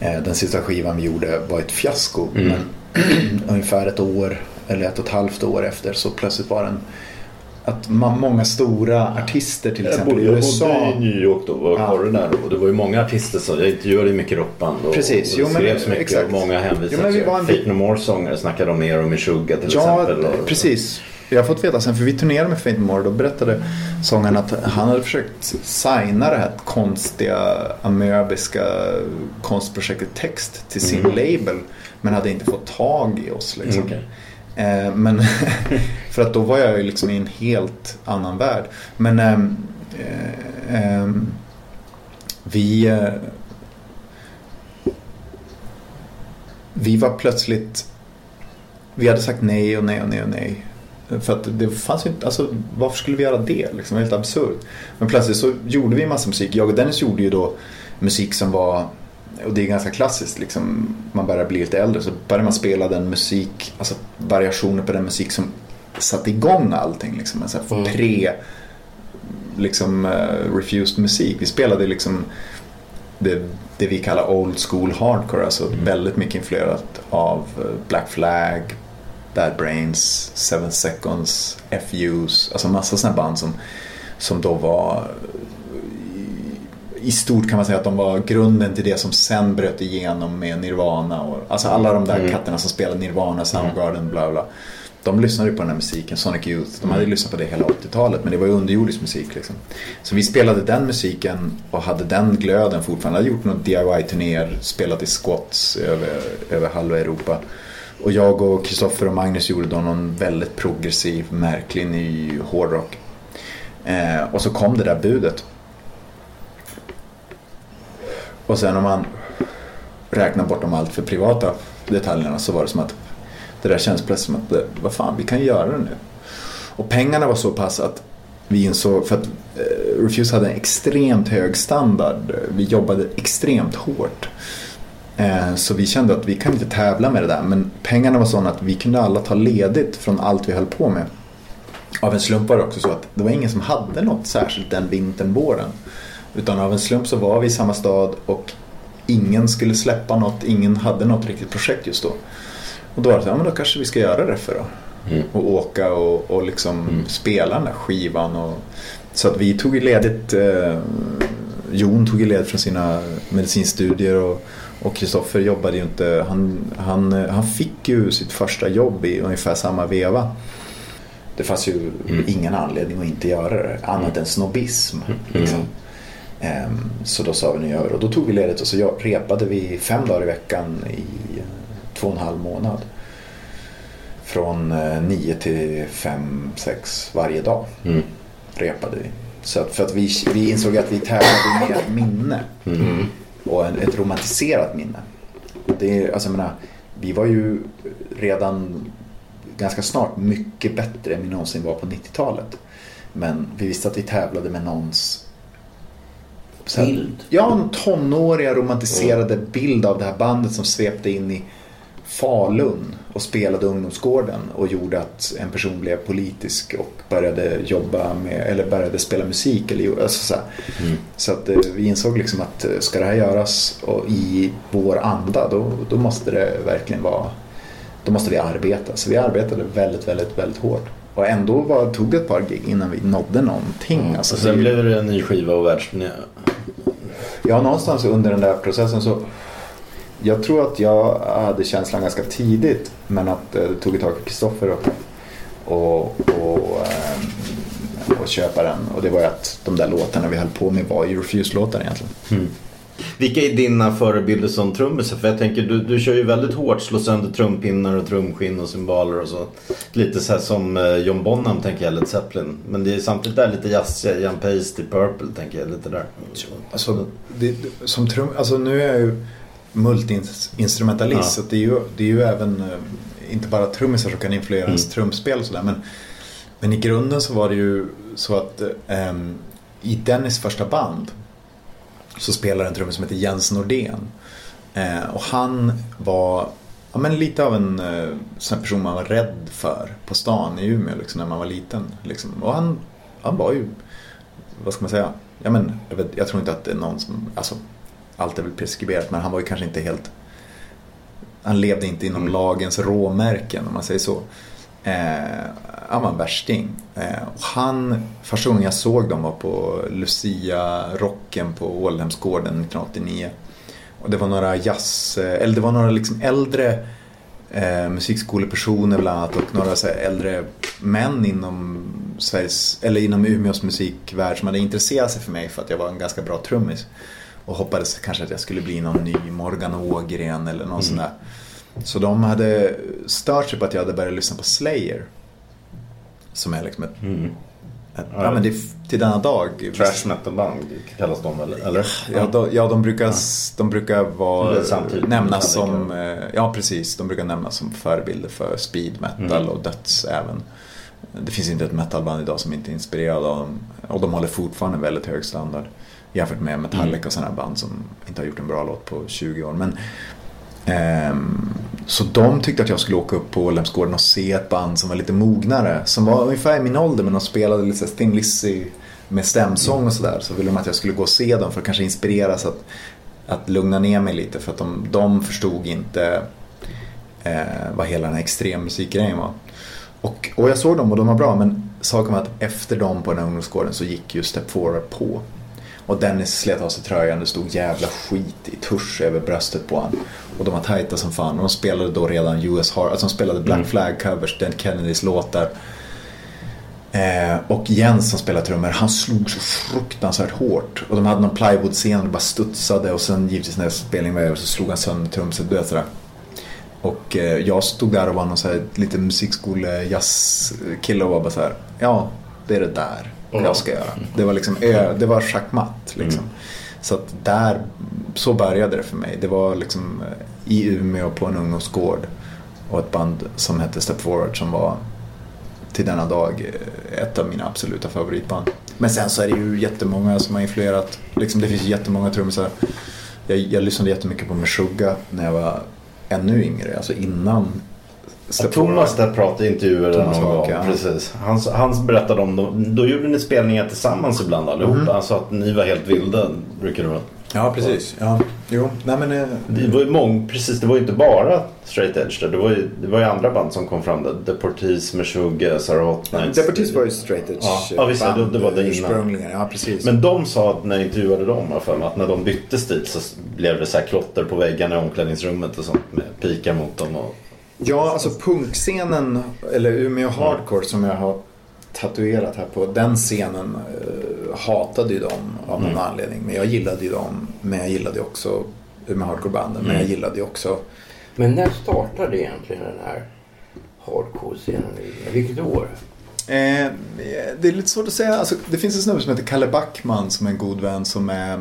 Eh, Den sista skivan vi gjorde var ett fiasko. Men ungefär ett år eller ett och ett halvt år efter så plötsligt var den att ma- många stora artister till Jag exempel bodde, i jag USA. bodde i New York då och Ja. var där. Och det var ju många artister som, jag intervjuade ju mycket rockband och, Precis, och jo, men skrevs mycket exakt. och många hänvisade till var en Fate No More-sångare snackade om mer och Meshuggah till Ja, exempel. Och, precis. Jag har fått veta sen, för vi turnerade med Faint More, då berättade sångaren att han hade försökt signa det här konstiga amöbiska konstprojektet Text till sin label. Men hade inte fått tag i oss. Liksom. Mm, okej. Eh, men för att då var jag ju liksom i en helt annan värld. Men ehm, eh, ehm, vi eh, vi var plötsligt vi hade sagt nej och nej och nej och nej. För att det fanns ju inte, alltså varför skulle vi göra det? Liksom, helt absurt. Men plötsligt så gjorde vi massa musik. Jag och Dennis gjorde ju då musik som var, och det är ganska klassiskt liksom, man börjar bli lite äldre så börjar man spela den musik, alltså variationer på den musik som satte igång allting. Liksom, en sån här pre, liksom uh, refused musik. Vi spelade liksom det, det vi kallar old school hardcore. Alltså väldigt mycket influerat av eh, Black Flag, Bad Brains, Seven Seconds, FUs. Alltså massa sådana band som, som då var i, stort kan man säga att de var grunden till det som sen bröt igenom med Nirvana. Och, alltså alla de där katterna som spelade Nirvana, Soundgarden, bla bla. De lyssnade ju på den här musiken, Sonic Youth. De hade ju lyssnat på det hela 80-talet men det var ju underjordisk musik. Liksom. Så vi spelade den musiken och hade den glöden fortfarande. Hade gjort några DIY-turnéer, spelat i squats över, över halva Europa. Och jag och Kristoffer och Magnus gjorde då någon väldigt progressiv, märklig ny hårdrock. Eh, och så kom det där budet. Och sen om man räknar bort de allt för privata detaljerna så var det som att det där känns plötsligt som att det- vad fan, vi kan göra det nu. Och pengarna var så pass att vi insåg, för att eh, Refuse hade en extremt hög standard. Vi jobbade extremt hårt. Eh, så vi kände att vi kan inte tävla med det där. Men pengarna var sådana att vi kunde alla ta ledigt från allt vi höll på med. Av en slump var det också så att det var ingen som hade något särskilt den vintern, våren. Utan av en slump så var vi i samma stad och ingen skulle släppa något, ingen hade något riktigt projekt just då. Och då var det så, ja men då kanske vi ska göra det för då. Och åka och, och liksom spela den där skivan. Och, så att vi tog ledigt, eh, Jon tog ledigt från sina medicinstudier och och Kristoffer jobbade ju inte, han, han, han fick ju sitt första jobb i ungefär samma veva. Det fanns ju ingen anledning att inte göra det, annat än snobbism. Liksom. Ehm, Så då sa vi nu gör. Och då tog vi ledigt och så jag- repade vi fem dagar i veckan i eh, två och en halv månad. Från eh, nio till fem, sex varje dag repade vi. Så att, för att vi, vi insåg att vi tävlade med ett minne. Och en, ett romantiserat minne. Det är, alltså menar, vi var ju redan ganska snart mycket bättre än vi någonsin var på 90-talet. Men vi visste att vi tävlade med någons Bild. Ja, en tonåriga romantiserade bild av det här bandet som svepte in i Falun och spelade ungdomsgården och gjorde att en person blev politisk och började jobba med, eller började spela musik. Eller, alltså så här. så att eh, vi insåg liksom att eh, ska det här göras och i vår anda då, då måste det verkligen vara, då måste vi arbeta. Så vi arbetade väldigt, väldigt, väldigt hårt. Och ändå var, tog det ett par gig innan vi nådde någonting. Alltså, Och sen det- blev det en ny skiva och världsturné. Ja, någonstans under den där processen så jag tror att jag hade känslan ganska tidigt men att eh, det tog ett tag för Kristoffer och, och, och, ehm, och köpa den. Och det var ju att de där låtarna vi höll på med var ju Refuse-låtar egentligen. Vilka är dina förebilder som trummisar? För jag tänker du, du kör ju väldigt hårt, slår sönder trumpinnar och trumskinn och cymbaler och så. Lite så som eh, John Bonham tänker jag, Led Zeppelin. Men det är samtidigt där lite jazz, Jan Pace till Purple tänker jag, lite där. Alltså, det, som trum, alltså nu är jag ju multi-instrumentalist Ja. så det är, ju, det är ju även eh, inte bara trummisar som kan influera ens trumspel och sådär. Men, men i grunden så var det ju så att ehm, i Dennis första band så spelar en trummis som heter Jens Nordén. Eh, och han var ja, men lite av en eh, sån person man var rädd för på stan i Umeå liksom, när man var liten. Liksom. Och han, han var ju, vad ska man säga, ja, men, jag, vet, jag tror inte att det är någon som, alltså allt är väl preskriberat men han var ju kanske inte helt, han levde inte inom lagens råmärken om man säger så. Eh, var en värsting. Eh, och han, första gången jag såg dem var på Lucia-rocken på Ålhemsgården 1989. Och det var några jazz, eh, eller det var några liksom äldre eh, musikskolepersoner bland annat och några så äldre män inom Sveriges, eller inom Umeås musikvärld som hade intresserat sig för mig för att jag var en ganska bra trummis. Och hoppades kanske att jag skulle bli någon ny Morgan Ågren eller någon sån där. Så de hade stört sig på att jag hade börjat lyssna på Slayer. Som är liksom ett... ett ja, men det är till denna dag. Trash metal-band kallas de väl? Eller? Ja, de, ja, de brukar, de brukar vara, samtidigt nämnas som, eh, ja precis, de brukar nämnas som förebilder för speed metal Mm. och döds även. Det finns inte ett metalband idag som inte är inspirerad av dem. Och de håller fortfarande väldigt hög standard. Jämfört med Metallica Mm. och sådana band som inte har gjort en bra låt på 20 år. Men, Ehm, så de tyckte att jag skulle åka upp på Ålhemsgården och se ett band som var lite mognare. Som var ungefär i min ålder men de spelade lite så Thin Lizzy med stämsång och sådär. Så ville de att jag skulle gå och se dem för att kanske inspireras att, att lugna ner mig lite. För att de, de förstod inte eh, vad hela den här extremmusikgrejen var. Och, och jag såg dem och de var bra men saken var att efter dem på den här ungdomsgården så gick ju Step Forward på. Och Dennis slet av sig tröjan, det stod jävla skit i tusch över bröstet på honom. Och de var tajta som fan och de spelade då redan US Hard, alltså de spelade Black Flag covers, Dead Kennedys låtar. Eh, och Jens som spelade trummor, han slog så fruktansvärt hårt. Och de hade någon plywood-scen och det bara studsade och sen givetvis när spelningen var över så slog han sönder trumset. Du vet sådär. Och eh, jag stod där och var någon så här lite musikskole-jazzkille och var bara så här, ja det är det där jag ska göra. Det var liksom, det var schackmatt liksom. Så att där, så började det för mig. Det var liksom eh, i Umeå på en ungdomsgård och ett band som hette Step Forward som var till denna dag eh, ett av mina absoluta favoritband. Men sen så är det ju jättemånga som har influerat. Liksom, det finns jättemånga trummisar. Jag, jag lyssnade jättemycket på Meshuggah när jag var ännu yngre, alltså innan Ja, Thomas där pratade i intervjuer Thomas någon gång. Precis. Han, han berättade om, då, då gjorde ni spelningar tillsammans ibland allihopa. Mm. Alltså att ni var helt vilda brukar det vara. Ja, precis. Ja, jo, nej men... eh, Det var ju mång, precis, det var ju inte bara Straight Edge där. Det var ju, det var ju andra band som kom fram där. Deportees, Meshuggah, Sarah Hot Nights. Deportees var ju straight edge Ja, ja, visst, band det- det var det innan. Ja, precis. Men de sa när jag intervjuade dem för mig, att när de bytte stil så blev det så här klotter på väggarna i omklädningsrummet och sånt med pika mot dem. Och... Ja, alltså punkscenen, eller Umeå Hardcore som jag har tatuerat här på. Den scenen eh, hatade ju dem av någon Mm. anledning. Men jag gillade ju dem. Men jag gillade ju också Umeå Hardcore-banden. Men Mm. jag gillade ju också... Men när startade egentligen den här hardcore-scenen? Vilket år? Eh, det är lite svårt att säga. Alltså, det finns en snubbe som heter Kalle Backman som är en god vän som är...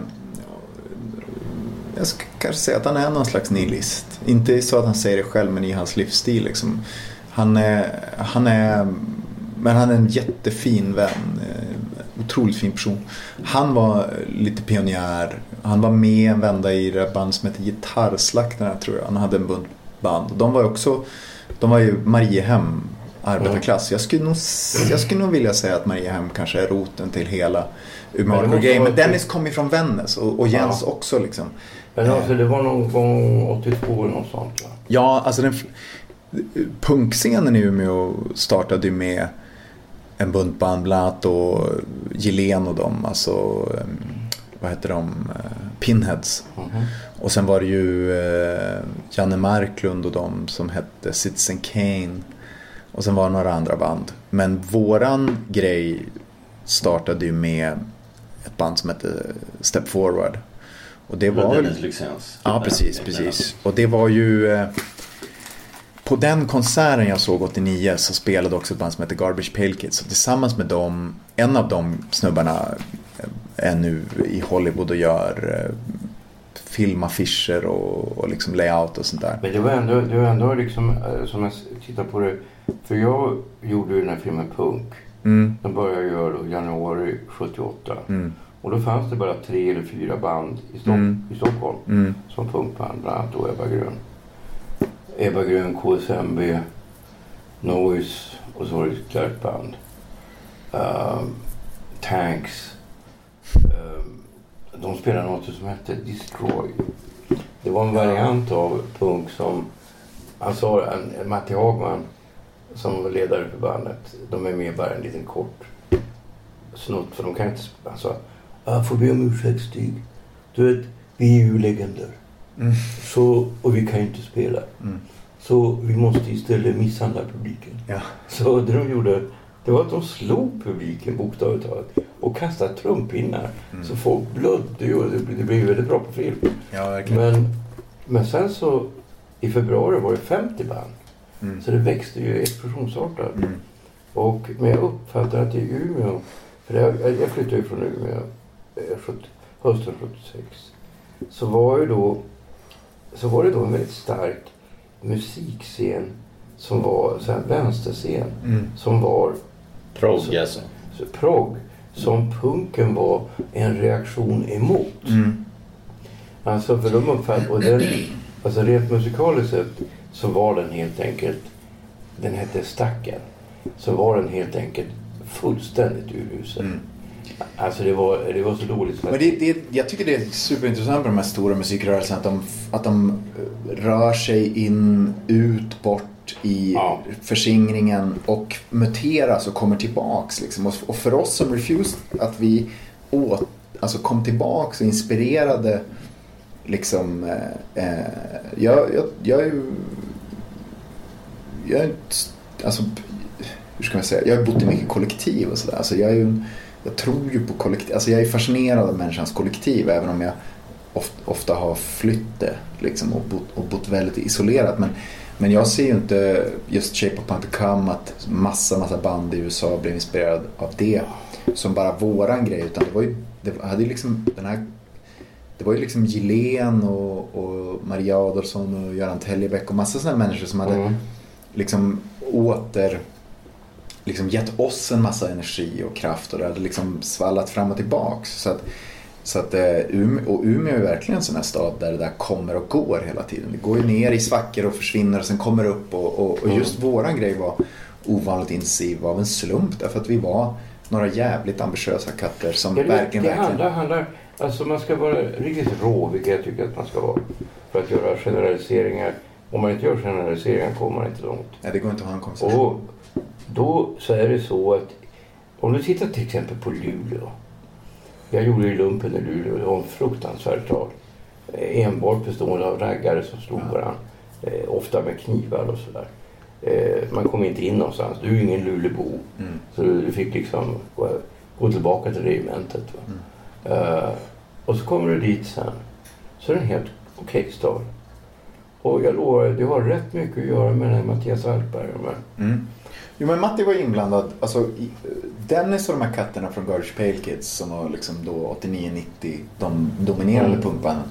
Jag ska kanske säga att han är någon slags nihilist. Inte så att han säger det själv men i hans livsstil liksom. Han är, han är, men han är en jättefin vän. eh, Otroligt fin person. Han var lite pionjär. Han var med en vända i det band som heter Gitarrslaktarna tror jag. Han hade en bunt band. De var också, de var ju Mariehem arbetarklass. Jag skulle, nog, jag skulle nog vilja säga att Mariehem kanske är roten till hela Umeå Hardcore Game. Men Dennis kom ju från Vännäs och, och Jens Ja. också liksom. Men alltså det var någon gång 82 eller något sånt va? Ja, alltså den punkscenen i Umeå startade ju med en bunt band, bland annat då Gillén och dem, alltså em, vad heter de, Eh, Pinheads. Mhm. Och sen var det ju eh, Janne Marklund och de som hette Citizen Kane. Och sen var det några andra band. Men våran grej startade ju med ett band som hette Step Forward. Och det var Dennis Lyxzéns. Ja, precis, precis. Och det var ju... Eh, på den konserten jag såg 89 så spelade också ett band som heter Garbage Pail Kids. Och tillsammans med dem, en av de snubbarna eh, är nu i Hollywood och gör eh, filmaffischer och, och liksom layout och sånt där. Men det var ändå, det var ändå liksom, som jag tittar på det. För jag gjorde ju den här filmen Punk. Mm, Den började jag göra i januari 78. mm, Och då fanns det bara tre eller fyra band i, Stock- Mm. i Stockholm. mm, Som punkband. Bland annat då Ebba Grön. Ebba Grön, KSMB, Noise och så var det ett band. Ehm, Tanks. Ehm, de spelade något som hette Destroy. Det var en variant av punk som han sa, en, Matti Hagman som var ledare för bandet. De är med bara en liten kort snutt för de kan inte... sa, jag får be om ursäkt Stig. Du vet, vi är ju legender. Mm. Så, och vi kan ju inte spela. Mm. Så vi måste istället misshandla publiken. Ja. Så det de gjorde, det var att de slog publiken bokstavligt talat. Och kastade trumpinnar. Mm. Så folk blödde ju och det, blev- det blev väldigt bra på film. Ja. Men, men sen så i februari var det 50 band. Mm. Så det växte ju explosionsartat. Mm. Och, men jag uppfattar att i Umeå, för jag, jag flyttade ju från Umeå 70, hösten 76. Så var ju då, så var det då en väldigt stark musikscen som var så här, vänsterscen. Mm. Som var Progg alltså. så, progg. Som punken var en reaktion emot. Mm. Alltså för de uppfattade, och den, alltså rent musikaliskt sett så var den helt enkelt, den hette Stacken. Så var den helt enkelt fullständigt urusel. Mm. Alltså det var, det var så dåligt Men det, det, jag tycker det är superintressant med de här stora musikrörelserna. Att de, att de eh, rör sig in, ut, bort i Ja. förskingringen och muteras och kommer tillbaks. Liksom. Och, och för oss som Refused, att vi åt, alltså kom tillbaks och inspirerade. Liksom, eh, eh, jag, jag, jag är ju... Jag är, alltså, hur ska man säga? Jag har bott i mycket kollektiv och sådär. Alltså jag, är ju, en- jag tror ju på kollektiv. Alltså jag är fascinerad av människans kollektiv. Även om jag ofta, ofta har flytt det. Liksom, och, bott, och bott väldigt isolerat. Men Men jag ser ju inte just Shape of Punk Come att massa, massa band i USA blev inspirerad av det som bara våran grej. Utan det var ju, det hade ju liksom den här det var ju liksom Gillén och, och Maria Adolfsson och Göran Teljebäck och massa sådana människor som hade Mm. liksom åter liksom gett oss en massa energi och kraft och det hade liksom svallat fram och tillbaks. Så att, så att, eh, och Umeå är verkligen en sån här stad där det där kommer och går hela tiden. Det går ju ner i svackor och försvinner och sen kommer upp och, och, och just våran grej var ovanligt intensiv av en slump därför att vi var några jävligt ambitiösa katter som Ja, det, verkligen, det handlar, handlar, alltså man ska vara riktigt rå, vilket jag tycker att man ska vara. För att göra generaliseringar. Om man inte gör generaliseringar kommer man inte långt. Nej, det går inte att ha en konversation. Då så är det så att om du tittar till exempel på Luleå. Jag gjorde ju lumpen i Luleå. Det var en fruktansvärd stad. Eh, Enbart bestående av raggare som slog varandra. Eh, ofta med knivar och sådär. Eh, man kom inte in någonstans. Du är ju ingen Lulebo. Mm. Så du, fick liksom gå, gå tillbaka till regementet. Va? Eh, och så kommer du dit sen. Så är det en helt okej stad. Och jag lovar, det har rätt mycket att göra med den här Mattias här. Mm. Jo men Matti var inblandad. Alltså, Dennis och de här katterna från Garbage Pale Kids som var liksom då 89-90 de dominerande Mm. punkbanden.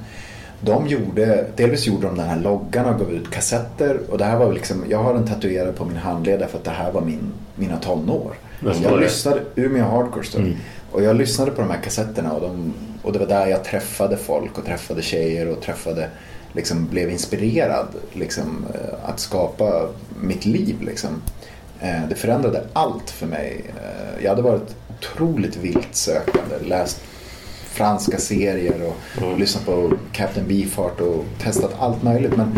De gjorde, delvis gjorde de den här loggan och gav ut kassetter. Och det här var liksom, jag har den tatuerad på min handled därför att det här var min, mina tonår. Jag det? lyssnade, Umeå Hardcore det. Mm. Och jag lyssnade på de här kassetterna och, de, och det var där jag träffade folk och träffade tjejer och träffade, liksom blev inspirerad liksom, eh, att skapa mitt liv. Liksom. Eh, Det förändrade allt för mig. Eh, Jag hade varit otroligt vilt sökande, läst franska serier och Mm. lyssnat på Captain Beefheart och testat allt möjligt. Men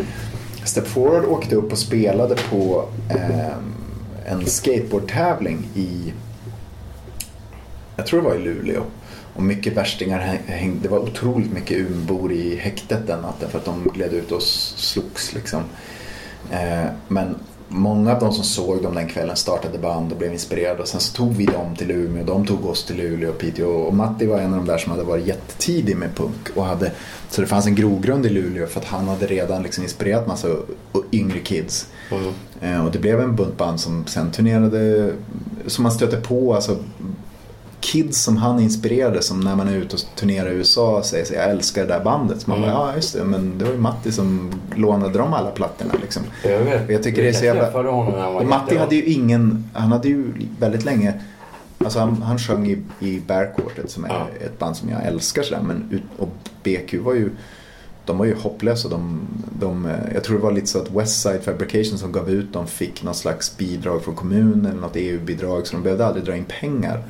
Step Forward åkte upp och spelade på eh, en skateboardtävling i jag tror det var i Luleå. Och mycket värstingar hängde. Det var otroligt mycket Umeåbor i häktet den natten för att de gled ut och slogs liksom. Eh, men många av de som såg dem den kvällen startade band och blev inspirerade. Och sen så tog vi dem till Umeå. De tog oss till Luleå och Piteå. Och Matti var en av de där som hade varit jättetidig med punk. Och hade, så det fanns en grogrund i Luleå för att han hade redan liksom inspirerat massa yngre kids. Eh, Och det blev en bunt band som sen turnerade, som man stötte på, alltså kids som han inspirerade som när man är ute och turnerar i USA säger sig jag älskar det där bandet. Så man Mm. bara, ja just det, men det var ju Matti som lånade dem alla plattorna liksom. Jag vet. Och jag tycker det är så jävla... Jag honom Och Matti hade ju ingen, han hade ju väldigt länge, alltså han, han sjöng i, i Bear Quartet som är Ja. ett band som jag älskar sådär. Men, och BQ var ju, de var ju hopplösa. De, de, eh, jag tror det var lite så att Westside Fabrication som gav ut dem fick någon slags bidrag från kommunen eller något EU-bidrag så de behövde aldrig dra in pengar.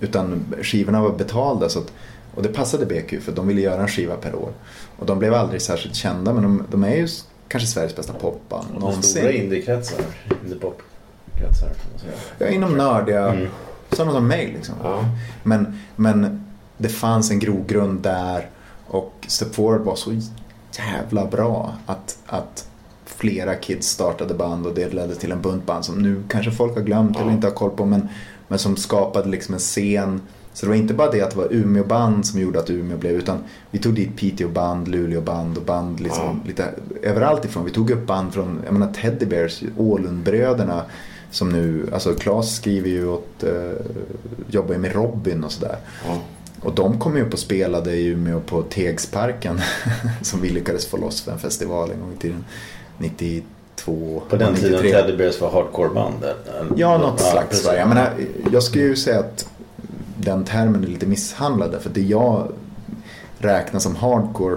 Utan skivorna var betalda så att, och det passade BQ för de ville göra en skiva per år. Och de blev aldrig särskilt kända men de, de är ju kanske Sveriges bästa popband någonsin. stora indiekretsar. Indiepopkretsar. Ja, inom nördiga, Mm. sådana som mig liksom. Ja. Men, men det fanns en grogrund där och Step Forward var så jävla bra att, att flera kids startade band och det ledde till en bunt band som nu kanske folk har glömt eller inte har koll på men, men som skapade liksom en scen. Så det var inte bara det att det var Umeå-band som gjorde att Umeå blev utan vi tog dit Piteå-band, Luleå-band och band liksom lite överallt ifrån. Vi tog upp band från, jag menar Teddy Bears, Ålundbröderna som nu, alltså Claes skriver ju åt, eh, jobbar ju med Robin och sådär. Ja. Och de kom ju upp och spelade i Umeå på Tegsparken som vi lyckades få loss för en festival en gång i tiden. 92, På den tiden 93. Teddy Bears var hardcoreband. Ja, något slags. precis. Jag, menar, jag skulle ju säga att den termen är lite misshandlad. För det jag räknar som hardcore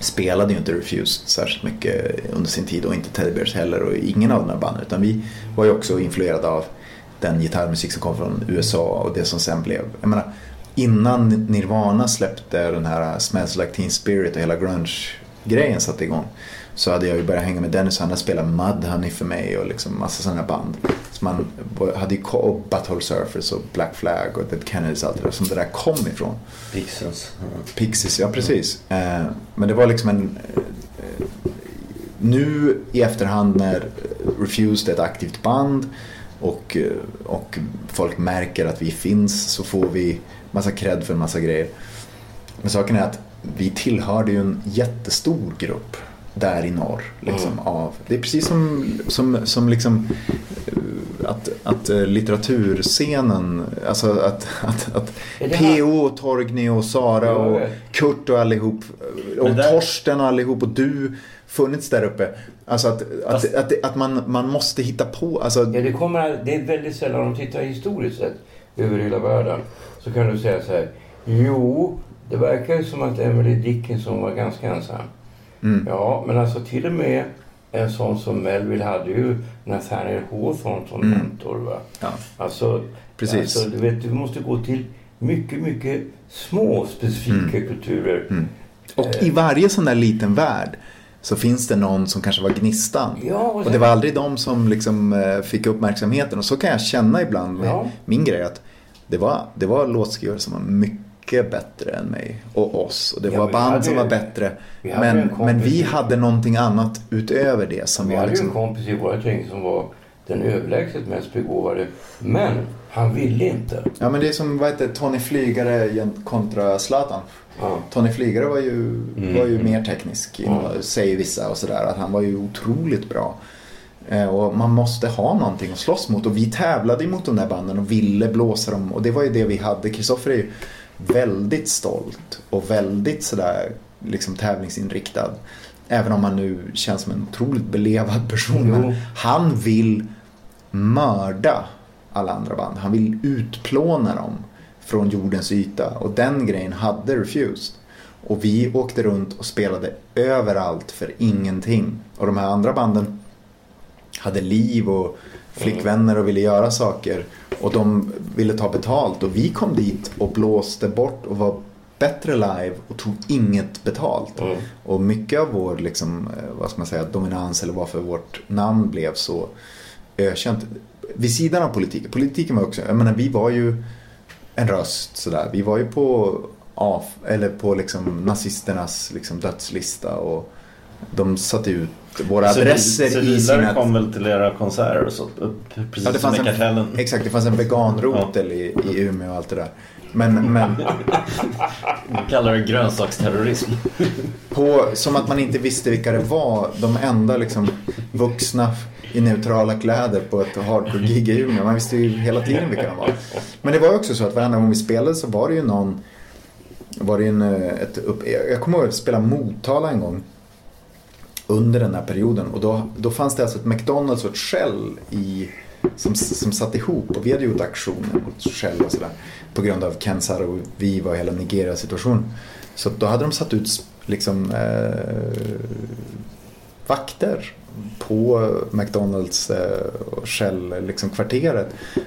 spelade ju inte Refused särskilt mycket under sin tid och inte Teddy Bears heller och ingen av de här banden. Utan vi var ju också influerade av den gitarrmusik som kom från USA och det som sen blev. Jag menar, innan Nirvana släppte den här Smells Like Teen Spirit och hela grunge-grejen satte igång. Så hade jag ju börjat hänga med Dennis och han hade spelat Mudhoney för mig och liksom massa sådana band. Så man hade ju och Butthole Surfers och Black Flag och Dead Kennedys och allt det där som det där kom ifrån. Pixels. Ja. Pixies, ja precis. Eh, men det var liksom en... Eh, nu i efterhand när Refused är ett aktivt band och, eh, och folk märker att vi finns så får vi massa cred för en massa grejer. Men saken är att vi tillhörde ju en jättestor grupp där i norr. Liksom, av. Det är precis som, som, som liksom eh, att, att eh, litteraturscenen, alltså att, att, att PO och Torgny och Sara och. Kurt och allihop och Men där- Torsten och allihop och du funnits där uppe. Alltså att, att, att, att man, man måste hitta på, alltså Ja, det, kommer, det är väldigt sällan, du tittar historiskt sett över hela världen, så kan du säga så här. Jo, det verkar ju som att Emily Dickinson var ganska ensam. Mm. Ja, men alltså till och med en sån som Melville hade ju Nathaniel Hawthorne som Mm. mentor. Va? Ja. Alltså, Precis. Alltså, du, vet, du måste gå till mycket, mycket små specifika kulturer. Mm. Och i varje sån där liten värld så finns det någon som kanske var gnistan. Ja, och och sen- det var aldrig de som liksom eh, fick uppmärksamheten. Och så kan jag känna ibland med Ja. min grej att det var, det var låtskrivare som var mycket bättre än mig och oss. Och det Ja, var band hade som var bättre. vi Men, men vi hade någonting annat utöver det som Vi var hade ju en liksom... kompis i vårt gäng som var den överlägset mest begåvade. Men han ville inte. Ja men det är som vad heter, Tony Flygare kontra Zlatan. Ja. Tony Flygare var ju, var ju mer teknisk, Mm. säger vissa och sådär. Att han var ju otroligt bra. Eh, Och man måste ha någonting att slåss mot. Och vi tävlade mot de där banden och ville blåsa dem. Och det var ju det vi hade. Kristoffer är ju väldigt stolt och väldigt sådär liksom tävlingsinriktad. Även om han nu känns som en otroligt belevad person. Men han vill mörda alla andra band. Han vill utplåna dem från jordens yta. Och den grejen hade Refused. Och vi åkte runt och spelade överallt för ingenting. Och de här andra banden hade liv och flickvänner och ville göra saker. Och de ville ta betalt. Och vi kom dit och blåste bort och var bättre live och tog inget betalt. Mm. Och mycket av vår liksom, eh, vad ska man säga, dominans eller varför vårt namn blev så ökänt. Vid sidan av politiken. Politiken var också, jag menar vi var ju en röst sådär. Vi var ju på, af, eller på liksom nazisternas liksom dödslista och de satte ut våra adresser i Civilare sina... kom väl till era konserter och så, precis Ja, det som fanns i en, Kartellen. exakt, det fanns en veganrotel i, i Umeå och allt det där. Men, men Vi kallar det grönsaksterrorism. på, som att man inte visste vilka det var. De enda liksom vuxna i neutrala kläder på ett hardcore-gig i Umeå. Man visste ju hela tiden vilka de var. Men det var ju också så att varenda gång vi spelade så var det ju någon var det en, eh, ett upp, jag kommer ihåg att spela Motala en gång under den här perioden och då, då fanns det alltså ett McDonalds och ett Shell i, som, som satt ihop och vi hade gjort aktioner mot Shell och sådär på grund av Kensar och Viva och hela Nigeria-situationen. Så då hade de satt ut liksom eh, vakter på McDonalds och Shell liksom kvarteret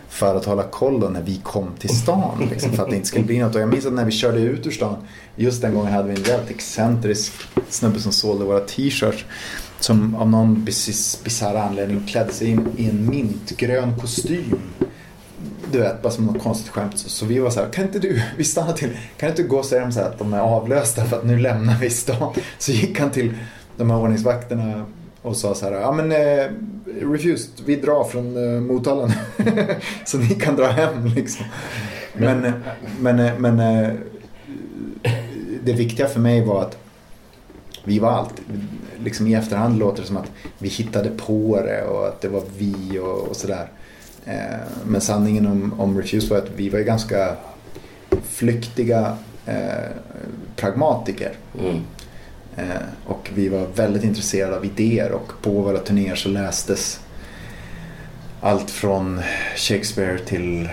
för att hålla koll då när vi kom till stan liksom, för att det inte skulle bli något. Och jag minns att när vi körde ut ur stan just den gången hade vi en jävligt excentrisk snubbe som sålde våra t-shirts som av någon bisarr anledning klädde sig in i en mintgrön kostym du vet, bara som något konstigt skämt. Så, så vi var så här, kan inte du, vi stannar till, kan inte du gå och säga dem så här att de är avlösta för att nu lämnar vi stan. Så gick han till de här ordningsvakterna och sa så här, ja men eh, refused, vi drar från eh, Motala nu. så ni kan dra hem liksom. Men, men, eh, men eh, det viktiga för mig var att vi var alltid, liksom i efterhand låter det som att vi hittade på det och att det var vi och, och sådär. Eh, men sanningen om, om Refuse var att vi var ju ganska flyktiga eh, pragmatiker. Mm. Eh, och vi var väldigt intresserade av idéer och på våra turnéer så lästes allt från Shakespeare till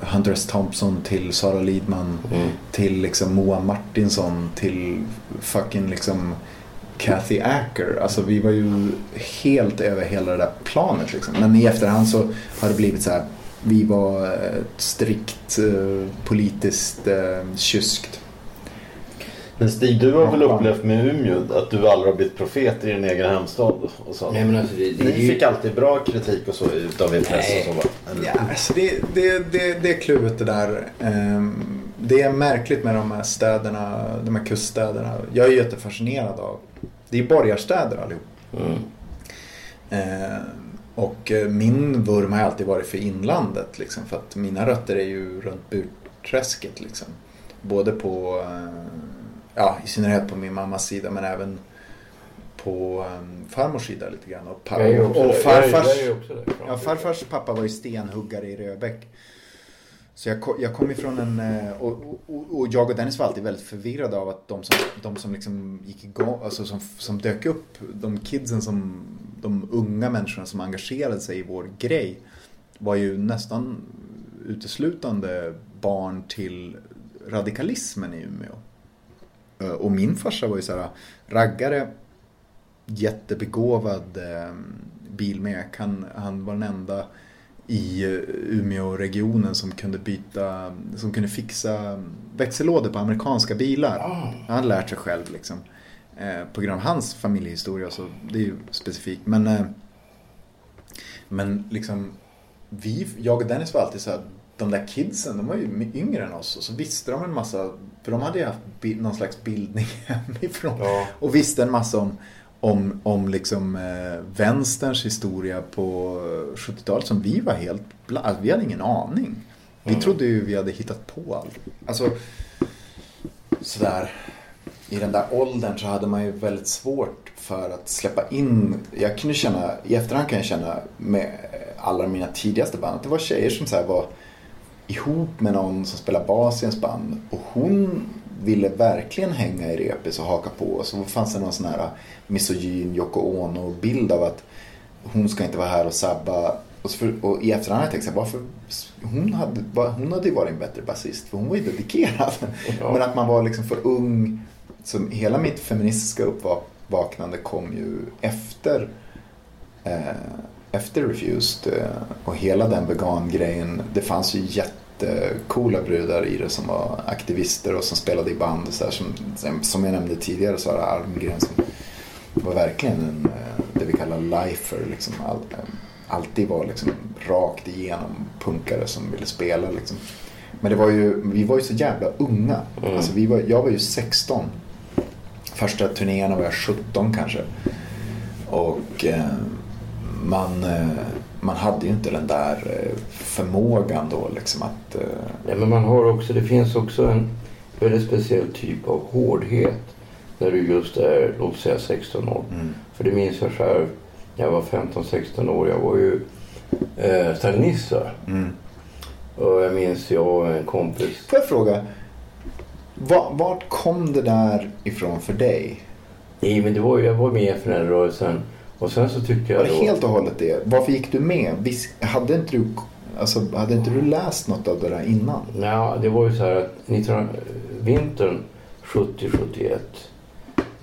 Hunter S. Thompson till Sara Lidman Mm. till liksom Moa Martinsson till fucking liksom Kathy Acker. Alltså vi var ju helt över hela det där planet liksom. Men i efterhand så har det blivit så här. Vi var ett strikt eh, politiskt eh, kyskt. Men Stig, du har väl upplevt med Umeå att du aldrig har blivit profet i din egen hemstad och så? Nej, men alltså, det, det Ni ju... fick alltid bra kritik och så utav er press och så va? Ja, alltså det, det, det, det är kluvet det där. Ehm, Det är märkligt med de här städerna, de här kuststäderna. Jag är jättefascinerad av. Det är borgarstäder allihop. Mm. Eh, och eh, min vurm har alltid varit för inlandet. Liksom, för att mina rötter är ju runt Burträsket. Liksom. Både på, eh, ja i synnerhet på min mammas sida men även på um, farmors sida lite grann. Och, pa- Jag är också och farfars, ja, farfars pappa var ju stenhuggare i Röbäck. Så jag, ko- jag kom ifrån en, eh, och, och, och jag och Dennis var alltid väldigt förvirrade av att de som, de som liksom gick igång, alltså som, som dök upp, de kidsen som, de unga människorna som engagerade sig i vår grej var ju nästan uteslutande barn till radikalismen i Umeå. Eh, Och min farsa var ju så här raggare, jättebegåvad eh, bilmek. Han, han var den enda i eh, Umeå-regionen som kunde byta, som kunde fixa växellådor på amerikanska bilar. Han hade lärt sig själv liksom. Eh, på grund av hans familjehistoria så det är ju specifikt. Men, eh, men liksom vi, jag och Dennis var alltid så här, de där kidsen, de var ju yngre än oss och så visste de en massa, för de hade ju haft någon slags bildning hemifrån Ja. och visste en massa om, om, om liksom eh, vänsterns historia på eh, 70-talet som vi var helt, bla, alltså, vi hade ingen aning. Vi trodde ju vi hade hittat på allt. Alltså, sådär, i den där åldern så hade man ju väldigt svårt för att släppa in, jag kunde känna, i efterhand kan jag känna med alla mina tidigaste band, att det var tjejer som så här var ihop med någon som spelar bas i ens band och hon ville verkligen hänga i repis och haka på så fanns det någon sån här misogyn Yoko Ono bild av att hon ska inte vara här och sabba och, så för, och i efterhand har jag tänkt så varför hon hade, hon hade ju varit en bättre basist för hon var ju dedikerad. Ja. Men att man var liksom för ung. Som hela mitt feministiska uppvaknande kom ju efter eh, efter Refused eh, och hela den vegan-grejen. Det fanns ju jättecoola brudar i det som var aktivister och som spelade i band. Och så här, som, som- jag nämnde tidigare så var det Almgren som var verkligen en, eh, det vi kallar lifer. Liksom, all, eh, alltid var liksom rakt igenom punkare som ville spela. Liksom. Men det var ju, vi var ju så jävla unga. Alltså, vi var, jag var ju 16. Första turnéerna var jag 17 kanske. Och eh, man, eh, man hade ju inte den där eh, förmågan då liksom att... Eh, Nej, men man har också, det finns också en väldigt speciell typ av hårdhet när du just är, låt säga 16 år. mm, För det minns jag själv, jag var 15-16 år, jag var ju eh, stalinist. mm. Och jag minns jag och en kompis. Får jag fråga, va- vart kom det där ifrån för dig? Nej, men det var ju, jag var med i FNL-rörelsen och sen så tyckte jag Var det då... helt och hållet det? Varför gick du med? Hade inte du, alltså, hade inte du läst något av det där innan? Ja, det var ju så här att 19, vintern 70-71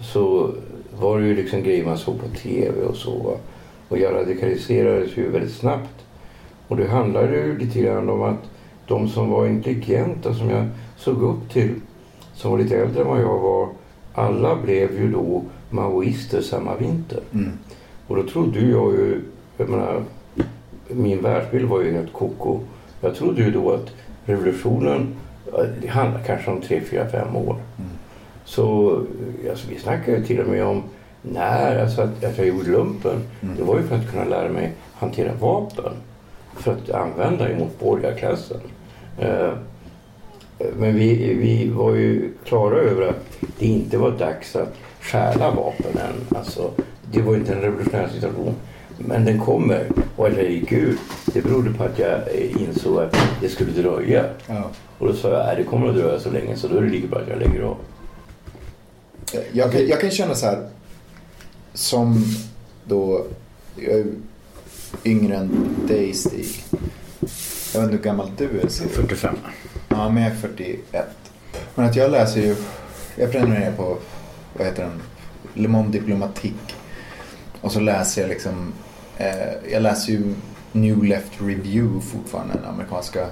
så var det ju liksom grejer man såg på tv och så. Och jag radikaliserades ju väldigt snabbt. Och det handlade ju lite grann om att de som var intelligenta, som jag såg upp till, som var lite äldre än vad jag var, alla blev ju då maoister samma vinter. Mm. Och då trodde jag ju, jag menar, min världsbild var ju helt koko. Jag trodde ju då att revolutionen, ja, det handlar kanske om tre, fyra, fem år. Så alltså, vi snackade ju till och med om när, alltså att, att jag gjorde lumpen. Det var ju för att kunna lära mig hantera vapen. För att använda emot borgarklassen. Eh, men vi, vi var ju klara över att det inte var dags att stjäla vapen än. Alltså, det var inte en revolutionär situation. Men den kommer. Och att jag gick ut, det berodde på att jag eh, insåg att det skulle dröja. Ja. Och då sa jag, nej det kommer att dröja så länge så då är det lika bra att jag lägger av. Jag kan, jag kan känna så här, som då, jag är yngre än dig Stig. Jag vet inte hur gammal du är Stig. 45. Ja, men jag är 41. Men att jag läser ju, jag prenumererar på, vad heter den, Le Monde Diplomatique. Och så läser jag liksom, eh, jag läser ju New Left Review fortfarande, den amerikanska.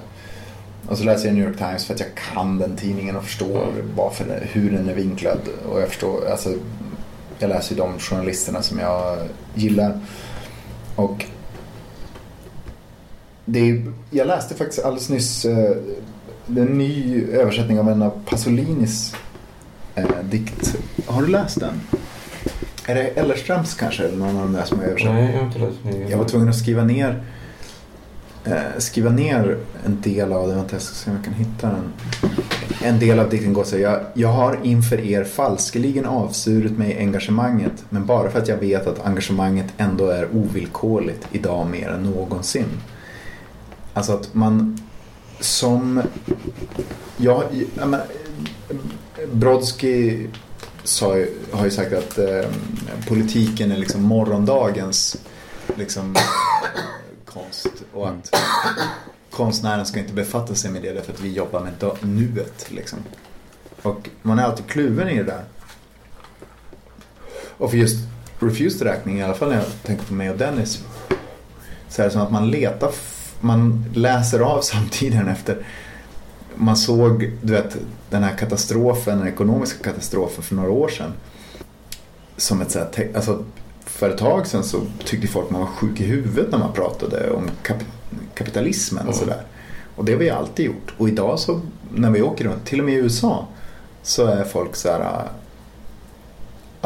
Och så läser jag New York Times för att jag kan den tidningen och förstår varför, den- hur den är vinklad. Och jag förstår, alltså, jag läser ju de journalisterna som jag gillar. Och det är, jag läste faktiskt alldeles nyss eh, en ny översättning av en av Pasolinis eh, dikt. Har du läst den? Är det Ellerströms kanske? Eller någon av de där som har översatt? Nej, jag har inte läst nyheterna. Jag var tvungen att skriva ner eh, skriva ner en del av det. Vänta, jag ska se om jag kan hitta den. En del av dikten går så. Jag, jag har inför er falskeligen avsurit mig engagemanget. Men bara för att jag vet att engagemanget ändå är ovillkorligt idag mer än någonsin. Alltså att man som... Jag, jag men, Brodsky sa, har ju sagt att eh, politiken är liksom morgondagens liksom, konst. Och att konstnären ska inte befatta sig med det därför att vi jobbar med nuet. Liksom. Och man är alltid kluven i det där. Och för just Refused räkning, i alla fall när jag tänker på mig och Dennis. Så är det som att man letar, man läser av samtiden efter. Man såg, du vet, den här katastrofen, den ekonomiska katastrofen för några år sedan. Som ett så här, alltså för ett tag sedan så tyckte folk man var sjuk i huvudet när man pratade om kap- kapitalismen och sådär. Och det har vi alltid gjort. Och idag så när vi åker runt, till och med i USA, så är folk så här äh,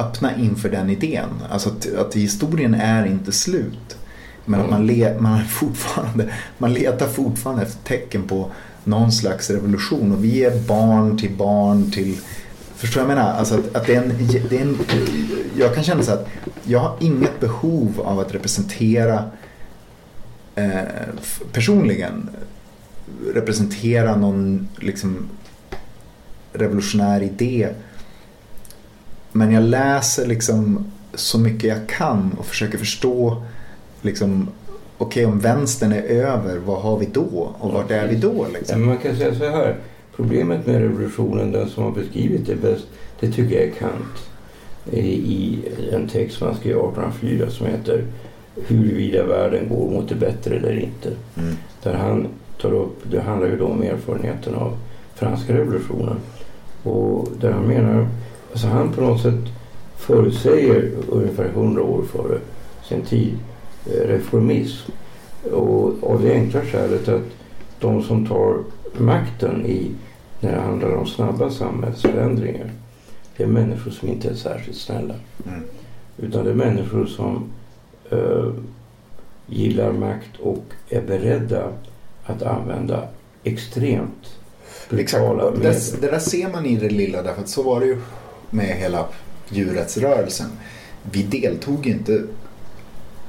öppna inför den idén. Alltså att, att historien är inte slut. Men att man, le, man, fortfarande, man letar fortfarande efter tecken på någon slags revolution. Och vi är barn till barn till... Förstår du vad jag menar? Alltså att, att det är en, det är en, jag kan känna så att jag har inget behov av att representera eh, personligen representera någon liksom revolutionär idé. Men jag läser liksom så mycket jag kan och försöker förstå liksom okej om vänstern är över, vad har vi då? Och vart är vi då? Liksom? man kan säga så här. Problemet med revolutionen, den som har beskrivit det bäst, det tycker jag är Kant. I, en text som han skrev 1804 som heter Huruvida världen går mot det bättre eller inte. Mm. Där han tar upp, det handlar ju då om erfarenheten av franska revolutionen. Och där han menar, alltså han på något sätt förutsäger ungefär 100 år före sin tid reformism. Och av det enkla skälet att de som tar makten i när det handlar om snabba samhällsförändringar det är människor som inte är särskilt snälla. Mm. Utan det är människor som eh, gillar makt och är beredda att använda extremt brutala medel. Det, det där ser man i det lilla därför att så var det ju med hela djurrättsrörelsen. Vi deltog inte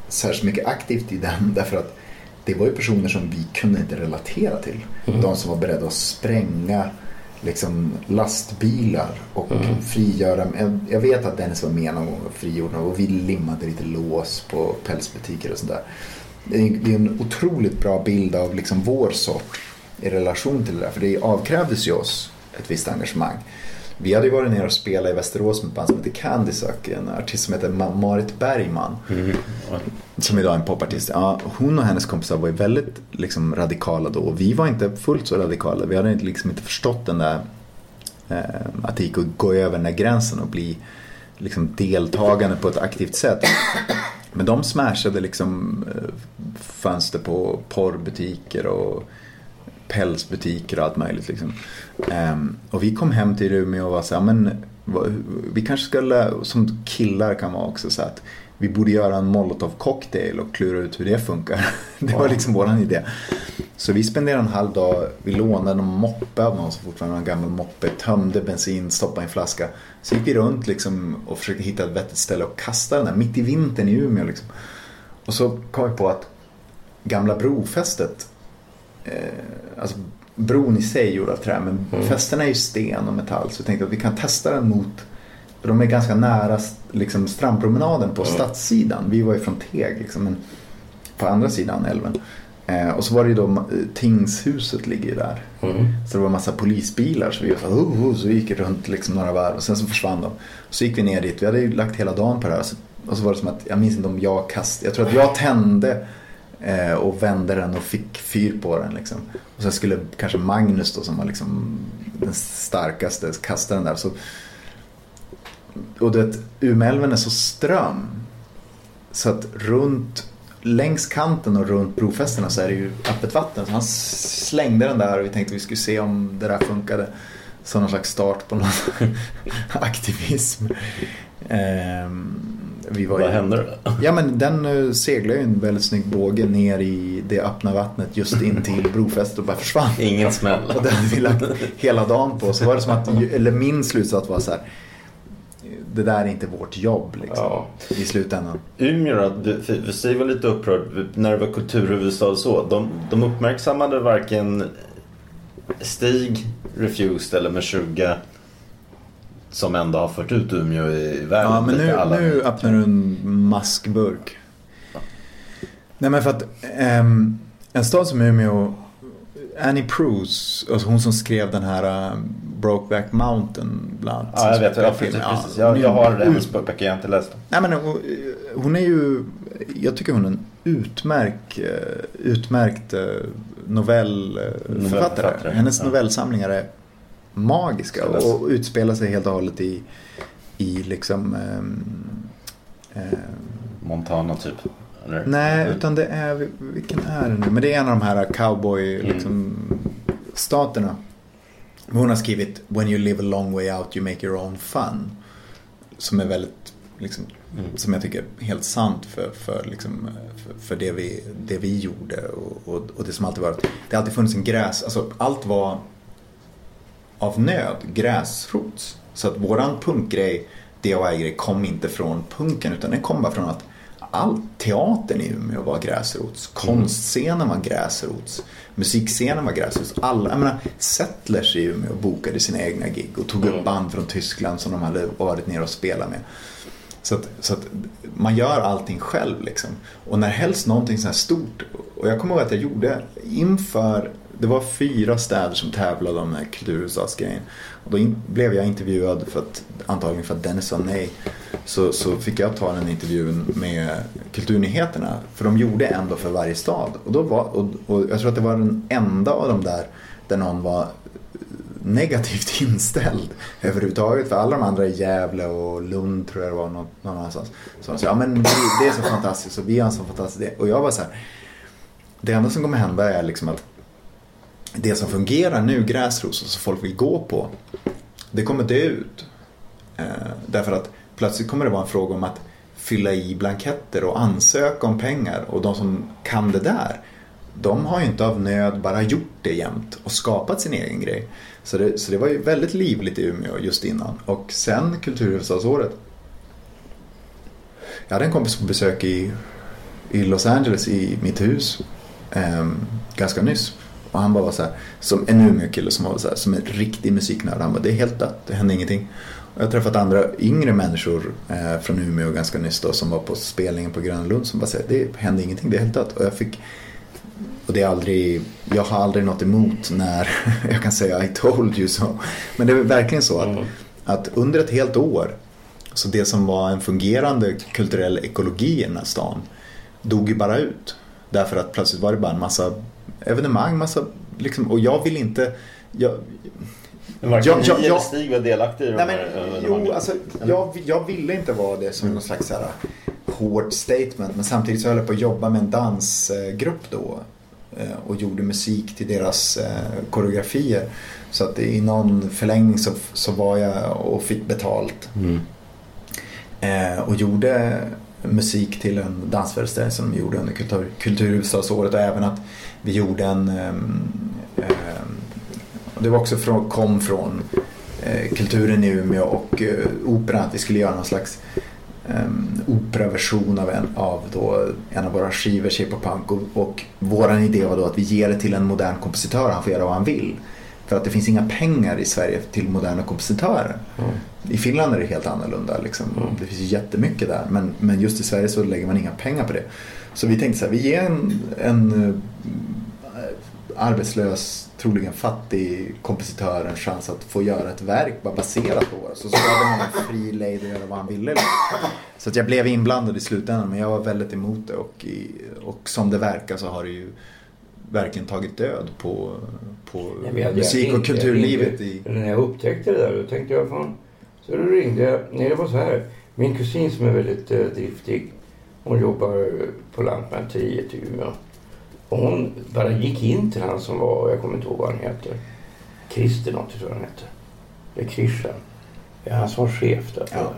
särskilt mycket aktivt i den därför att det var ju personer som vi kunde inte relatera till. Mm. De som var beredda att spränga liksom, lastbilar och Mm. frigöra. Jag, vet att Dennis var med någon gång och frigjorde och vi limmade lite lås på pälsbutiker och sådär. Det är, det är en otroligt bra bild av liksom vår sort i relation till det där. För det avkrävdes ju oss ett visst engagemang. Vi hade ju varit nere och spelat i Västerås med ett band som heter Candy Suck. En artist som heter Ma- Marit Bergman. Som idag är en popartist. Ja, hon och hennes kompisar var ju väldigt liksom, radikala då. Och vi var inte fullt så radikala. Vi hade inte- liksom inte förstått den där eh, att det gick att gå över den där gränsen och bli liksom, deltagande på ett aktivt sätt. Men de smashade liksom eh, fönster på porrbutiker och pälsbutiker och allt möjligt. Liksom. Ehm, och vi kom hem till Umeå och var så här, men vi kanske skulle, som killar kan vara också så här att vi borde göra en molotov cocktail och klura ut hur det funkar. Det var liksom våran idé. Så vi spenderade en halv dag, vi lånade en moppe av någon som fortfarande har en gammal moppe, tömde bensin, stoppade i en flaska. Så gick vi runt liksom och försökte hitta ett vettigt ställe och kasta den där mitt i vintern i Umeå. Liksom. Och så kom vi på att gamla brofästet, eh, alltså bron i sig är gjord av trä men Mm. fästena är ju sten och metall. Så vi tänkte att vi kan testa den mot, de är ganska nära liksom, strandpromenaden på Mm. stadssidan. Vi var ju från Teg liksom, men på andra sidan älven. Eh, och så var det ju då, eh, tingshuset ligger ju där. Mm. Så det var en massa polisbilar så vi var oh, oh, så vi gick runt liksom några varv och sen så försvann de. Så gick vi ner dit, vi hade ju lagt hela dagen på det här. Så, och så var det som att, jag minns inte om jag kastade, jag tror att jag tände Eh, och vände den och fick fyr på den liksom. Och sen skulle kanske Magnus då som var liksom den starkaste kasta den där. Så, och det, Umeälven är så ström. Så att runt, längs kanten och runt brofästena så är det ju öppet vatten. Så han slängde den där och vi tänkte vi skulle se om det där funkade. Som någon slags start på någon aktivism. Ehm, vi var Vad ju- hände då? Ja men den uh, seglade ju en väldigt snygg båge ner i det öppna vattnet just in till brofästet och bara försvann. Ingen smäll. Och det hade vi lagt hela dagen på. Så var det som att, eller min slutsats var så här. Det där är inte vårt jobb liksom. Ja. I slutändan. Umeå då? Du- För Stig var lite upprörd när det var kulturhuvudstad och så. De, de uppmärksammade varken Stig, Refused eller Meshuggah som ändå har fört ut Umeå i världen. Ja men nu, alla. nu öppnar du en maskburk. Nej men för att ehm, en stad som Umeå Annie Proulx, alltså hon som skrev den här uh, Brokeback Mountain bland annat. Ja, jag vet. Ja, Film. precis, Ja, precis. Jag, jag har en hennes böcker, jag har inte läst dem. Nej men hon, hon är ju, jag tycker hon är en utmärkt, eh, utmärkt eh, novellförfattare. Novellförfattare, Hennes ja. novellsamlingar är magiska och utspelar sig helt och hållet i, i liksom ehm, ehm, Montana typ. Eller? Nej, utan det är, vilken är det nu? Men det är en av de här cowboy Mm. liksom, staterna. Hon har skrivit When you live a long way out you make your own fun. Som är väldigt, liksom, Mm. som jag tycker är helt sant för, för, liksom, för, för det, vi, det vi gjorde och, och, och det som alltid varit. Det har alltid funnits en gräs, alltså allt var av nöd gräsrots. Så att våran punkgrej, DIY-grej kom inte från punken utan den kom bara från att all teatern i Umeå var gräsrots. Konstscenen var gräsrots. Musikscenen var gräsrots. Alla, jag menar, Settlers i Umeå bokade sina egna gig och tog upp band från Tyskland som de hade varit nere och spelat med. Så att, så att man gör allting själv liksom. Och när helst någonting så här stort. Och jag kommer ihåg att jag gjorde inför, det var fyra städer som tävlade om den här kulturhuvudstadsgrejen. Och då in, blev jag intervjuad för att, antagligen för att Dennis sa nej. Så, så fick jag ta den intervjun med Kulturnyheterna. För de gjorde ändå för varje stad. Och, då var, och, och jag tror att det var den enda av dem där där någon var negativt inställd överhuvudtaget. För alla de andra i Gävle och Lund tror jag det var någon, någon annanstans. Så de sa, ja men det, det är så fantastiskt och vi har en så fantastisk idé. Och jag var så här, det enda som kommer hända är liksom att det som fungerar nu, gräsrosor och som folk vill gå på, det kommer dö ut. Eh, därför att plötsligt kommer det vara en fråga om att fylla i blanketter och ansöka om pengar. Och de som kan det där, de har ju inte av nöd bara gjort det jämt och skapat sin egen grej. Så det, så det var ju väldigt livligt i Umeå just innan. Och sen kulturhuvudstadsåret. Jag hade en kompis på besök i, i Los Angeles i mitt hus eh, ganska nyss. Och han bara var så här, som en Umeå-kille som var så här, som en riktig musiknörd. Han bara, det är helt dött, det händer ingenting. Och jag har träffat andra yngre människor eh, från Umeå ganska nyss då, som var på spelningen på Gröna Lund som bara säger, det händer ingenting, det är helt dött. Och jag fick och det är aldrig, jag har aldrig något emot när jag kan säga I told you so. Men det är verkligen så att, att under ett helt år, så det som var en fungerande kulturell ekologi i den här stan, dog ju bara ut. Därför att plötsligt var det bara en massa evenemang, massa, liksom, och jag vill inte, jag, Men varken ni eller. Stig var delaktiga i de här men, jo, alltså, jag, jag ville inte vara det som någon slags så här, hårt statement. Men samtidigt så höll jag på att jobba med en dansgrupp då. eh, Och gjorde musik till deras eh, koreografier. Så att i någon förlängning så, så var jag och fick betalt. Eh, och gjorde musik till en dansföreställning som de gjorde under kultur, kulturhuvudstadsåret. Och även att vi gjorde en och det var också från, kom från eh, kulturen i Umeå och eh, operan. Att vi skulle göra någon slags um, operaversion av, en, av då, en av våra skivor, Shape of Punk. Och, och våran idé var då att vi ger det till en modern kompositör. Han får göra vad han vill. För att det finns inga pengar i Sverige till moderna kompositörer. I Finland är det helt annorlunda. Liksom. Det finns jättemycket där. Men, men just i Sverige så lägger man inga pengar på det. Så vi tänkte så här, vi ger en, en eh, arbetslös, troligen fattig kompositör en chans att få göra ett verk bara baserat på våra. Så så gav vi honom fri lejd att göra vad han ville. Så att jag blev inblandad i slutändan men jag var väldigt emot det och, i, och som det verkar så har det ju verkligen tagit död på, på Nej, musik och kulturlivet. I, När jag upptäckte det där då tänkte jag fan. Så då ringde jag. Nej det var så här. Min kusin som är väldigt eh, driftig. Hon jobbar på Lantmäteriet i Umeå. Och hon bara gick in till han som var, jag kommer inte ihåg vad han heter. Christer något tror jag han hette. Eller Christian. Ja, han som var chef där. Ja.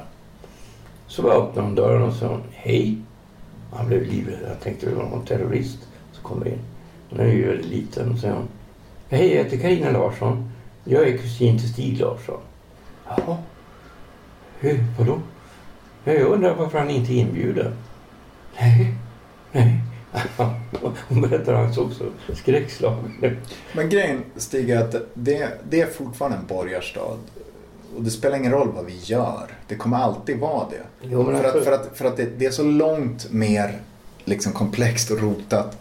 Så bara öppnade hon dörren och sa hej. Han blev livrädd. Jag tänkte det var någon terrorist som kom in. Hon är ju väldigt liten. Och så hon. Hej, jag heter Carina Larsson. Jag är kusin till Stig Larsson. Jaha. Hur? Vadå? Jag undrar varför han inte är inbjuden. Nej, nej. Hon berättar att han såg så skräckslagen Men grejen Stig är att det, det är fortfarande en borgarstad. Och det spelar ingen roll vad vi gör. Det kommer alltid vara det. Jo, för, alltså- att, för, att, för att det, det är så långt mer liksom komplext och rotat.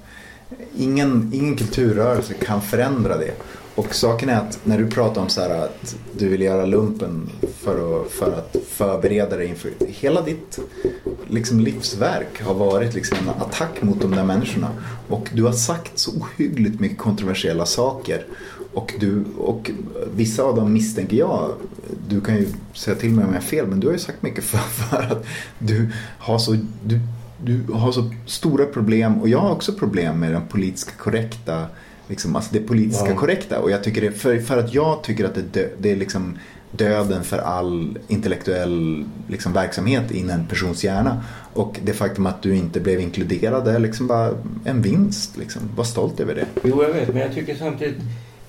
Ingen, ingen kulturrörelse kan förändra det. Och saken är att när du pratar om så här att du vill göra lumpen för att, för att förbereda dig inför... Hela ditt liksom, livsverk har varit liksom, en attack mot de där människorna. Och du har sagt så ohyggligt mycket kontroversiella saker. Och, du, och vissa av dem misstänker jag, du kan ju säga till mig om jag har fel, men du har ju sagt mycket för, för att du har så... Du, du har så stora problem och jag har också problem med den politiska korrekta Liksom, alltså det politiska Ja. korrekta och jag tycker det, för, för att jag tycker att det, dö, det är liksom döden för all intellektuell liksom, verksamhet in en persons hjärna. Och det faktum att du inte blev inkluderad är liksom bara en vinst. Liksom. Var stolt över det. Jo, jag vet. Men jag tycker samtidigt...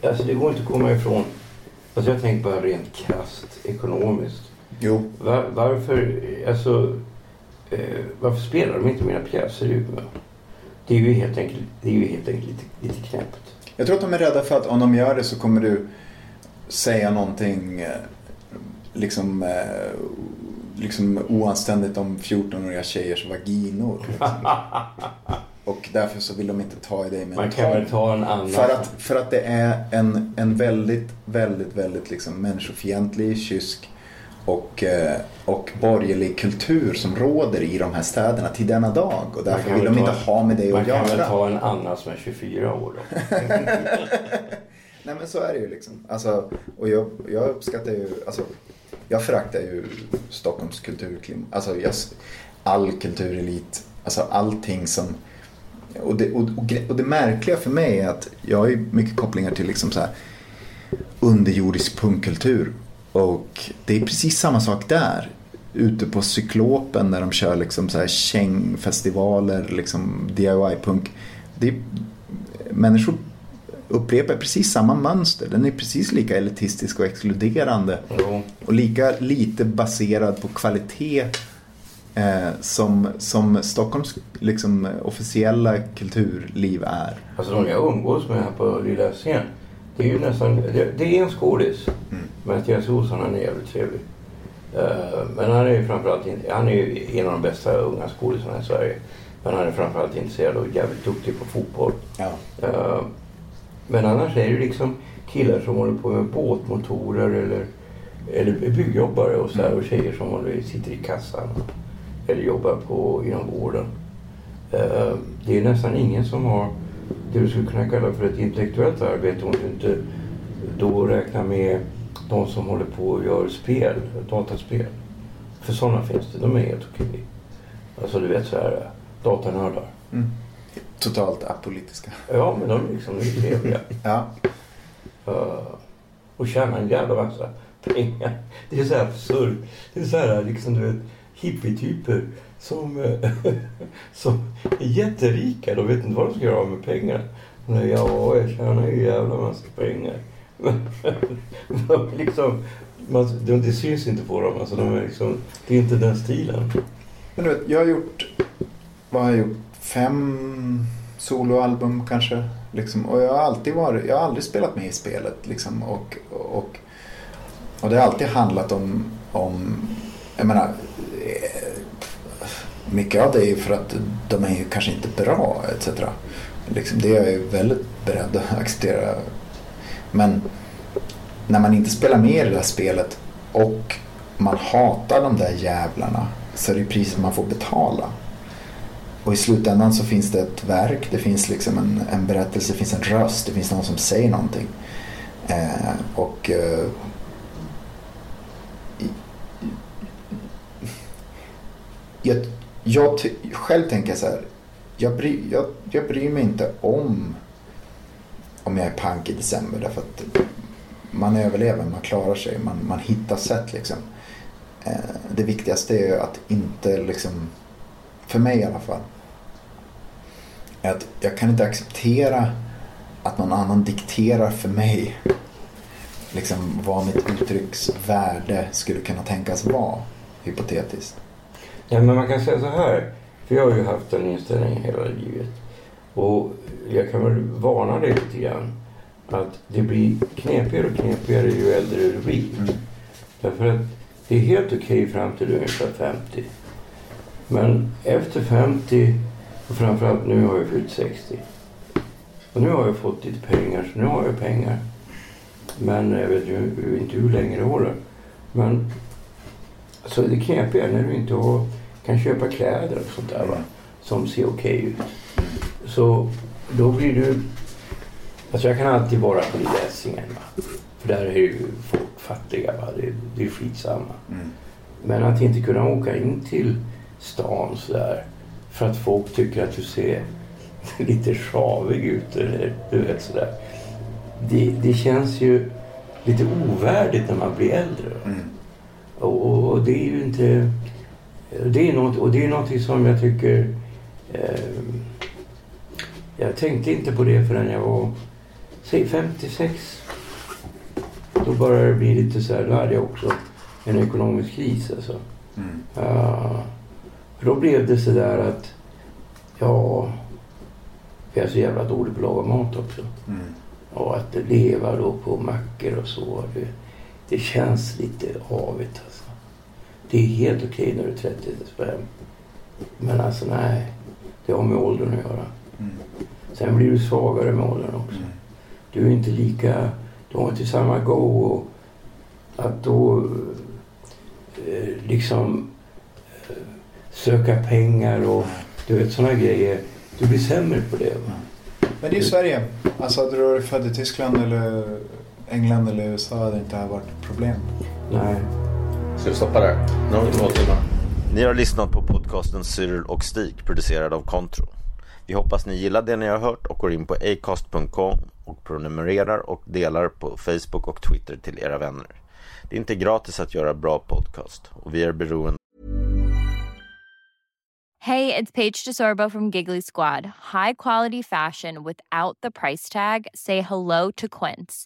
Alltså det går inte att komma ifrån... Alltså jag tänker bara rent krasst ekonomiskt. Jo. Var, varför... Alltså... Eh, varför spelar de inte mina pjäser i Umeå? Det är ju helt enkelt, det är ju helt enkelt lite, lite knäppt. Jag tror att de är rädda för att om de gör det så kommer du säga någonting eh, liksom, eh, liksom oanständigt om 14-åriga tjejers vaginor. Liksom. Och därför så vill de inte ta i dig med Man kan väl ta en annan... För att, för att det är en, en väldigt, väldigt, väldigt liksom människofientlig, kysk och, eh, och borgerlig kultur som råder i de här städerna till denna dag. Och Man därför kan vill de ta- inte ha med det Man att kan göra. väl ta en annan som är 24 år då. Nej men så är det ju liksom. Alltså, och jag, jag uppskattar ju, alltså, jag föraktar ju Stockholms kulturklimat. Alltså jag, all kulturelit, alltså allting som och det, och, och det märkliga för mig är att jag har ju mycket kopplingar till liksom så här underjordisk punkkultur. Och det är precis samma sak där. Ute på Cyklopen när de kör liksom så här kängfestivaler, liksom DIY-punk. Det är, människor upprepar precis samma mönster. Den är precis lika elitistisk och exkluderande. Jo. Och lika lite baserad på kvalitet eh, som, som Stockholms liksom, officiella kulturliv är. Alltså de jag umgås med här på lilla scen. Det är ju nästan, det, det är en skådis. Mattias Olsson han är jävligt trevlig. Eh, men han är ju framförallt han är ju en av de bästa unga skådisarna i Sverige. Men han är framförallt intresserad och jävligt duktig på fotboll. Ja. Eh, men annars är det liksom killar som håller på med båtmotorer eller, eller byggjobbare och så här, och tjejer som håller, sitter i kassan eller jobbar på, inom vården. Eh, det är nästan ingen som har det du skulle kunna kalla för ett intellektuellt arbete om du inte då räknar med de som håller på och gör spel, dataspel. För sådana finns det, de är helt okej. Alltså du vet så här, datanördar. Mm. Totalt apolitiska. Ja, men de är liksom de är trevliga. Ja. Uh, och tjäna en jävla massa pengar. Det är så här absurt. Det är så här liksom du vet hippietyper som, eh, som är jätterika. De vet inte vad de ska göra med pengarna. Nej, Ja, jag tjänar ju jävla massa pengar. Liksom, man, det, det syns inte på dem. Alltså, de är liksom, det är inte den stilen. Men du vet, jag har gjort, vad har jag gjort? Fem soloalbum kanske. Liksom. Och jag har alltid varit, jag har aldrig spelat med i spelet. Liksom. Och, och, och det har alltid handlat om, om jag menar, mycket av det är ju för att de är ju kanske inte bra etc. Liksom, det är jag ju väldigt beredd att acceptera. Men när man inte spelar med i det där spelet och man hatar de där jävlarna så är det ju priset man får betala. Och i slutändan så finns det ett verk, det finns liksom en, en berättelse, det finns en röst, det finns någon som säger någonting. Eh, och eh, jag, jag själv tänker så här, jag bryr, jag, jag bryr mig inte om om jag är pank i december därför att man överlever, man klarar sig, man, man hittar sätt liksom. eh, det viktigaste är ju att inte liksom, för mig i alla fall, att jag kan inte acceptera att någon annan dikterar för mig liksom vad mitt uttrycksvärde skulle kunna tänkas vara, hypotetiskt. Ja, men man kan säga så här, för jag har ju haft den inställningen hela livet. Och jag kan väl varna dig lite grann. Att det blir knepigare och knepigare ju äldre du blir. Mm. Därför att det är helt okej fram till ungefär 50. Men efter 50 och framförallt nu har jag fyllt 60. Och nu har jag fått lite pengar så nu har jag pengar. Men jag vet ju inte hur länge det håller. Men så det knepiga när du inte har, kan köpa kläder och sånt där va, som ser okej ut. Så då blir du... Alltså jag kan alltid vara på Lilla Essingen. För där är ju folk fattiga va. Det, det är skitsamma. Mm. Men att inte kunna åka in till stan sådär för att folk tycker att du ser lite sjavig ut eller du vet sådär. Det, det känns ju lite ovärdigt när man blir äldre. Mm. Och, och, och det är ju inte... Det är något, och det är någonting som jag tycker... Eh, jag tänkte inte på det förrän jag var, säg 56. Då började det bli lite så här, då hade jag också en ekonomisk kris alltså. Mm. För då blev det så där att, ja, jag är så jävla dålig på att laga mat också. Mm. Och att leva då på mackor och så. Det, det känns lite avigt. Det är helt okej när du är 30 35. Men alltså nej. Det har med åldern att göra. Mm. Sen blir du svagare med åldern också. Mm. Du är inte lika... Du har inte samma go och att då eh, liksom eh, söka pengar och du vet sådana grejer. Du blir sämre på det. Va? Men det är ju Sverige. Alltså hade du varit född i Tyskland eller England eller USA hade det inte här varit problem. Nej. Ska vi stoppa där? Nu har vi två timmar. Ni har lyssnat på podcasten Cyril och Stig producerad av Contro. Vi hoppas ni gillar det ni har hört och går in på acast.com och prenumererar och delar på Facebook och Twitter till era vänner. Det är inte gratis att göra bra podcast och vi är beroende Hey, it's Paige DeSorbo from Giggly Squad. High quality fashion without the price tag. Say hello to Quince.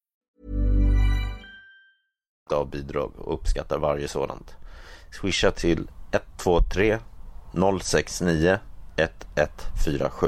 Av bidrag och uppskattar varje sådant. Swisha till 123 069 1147.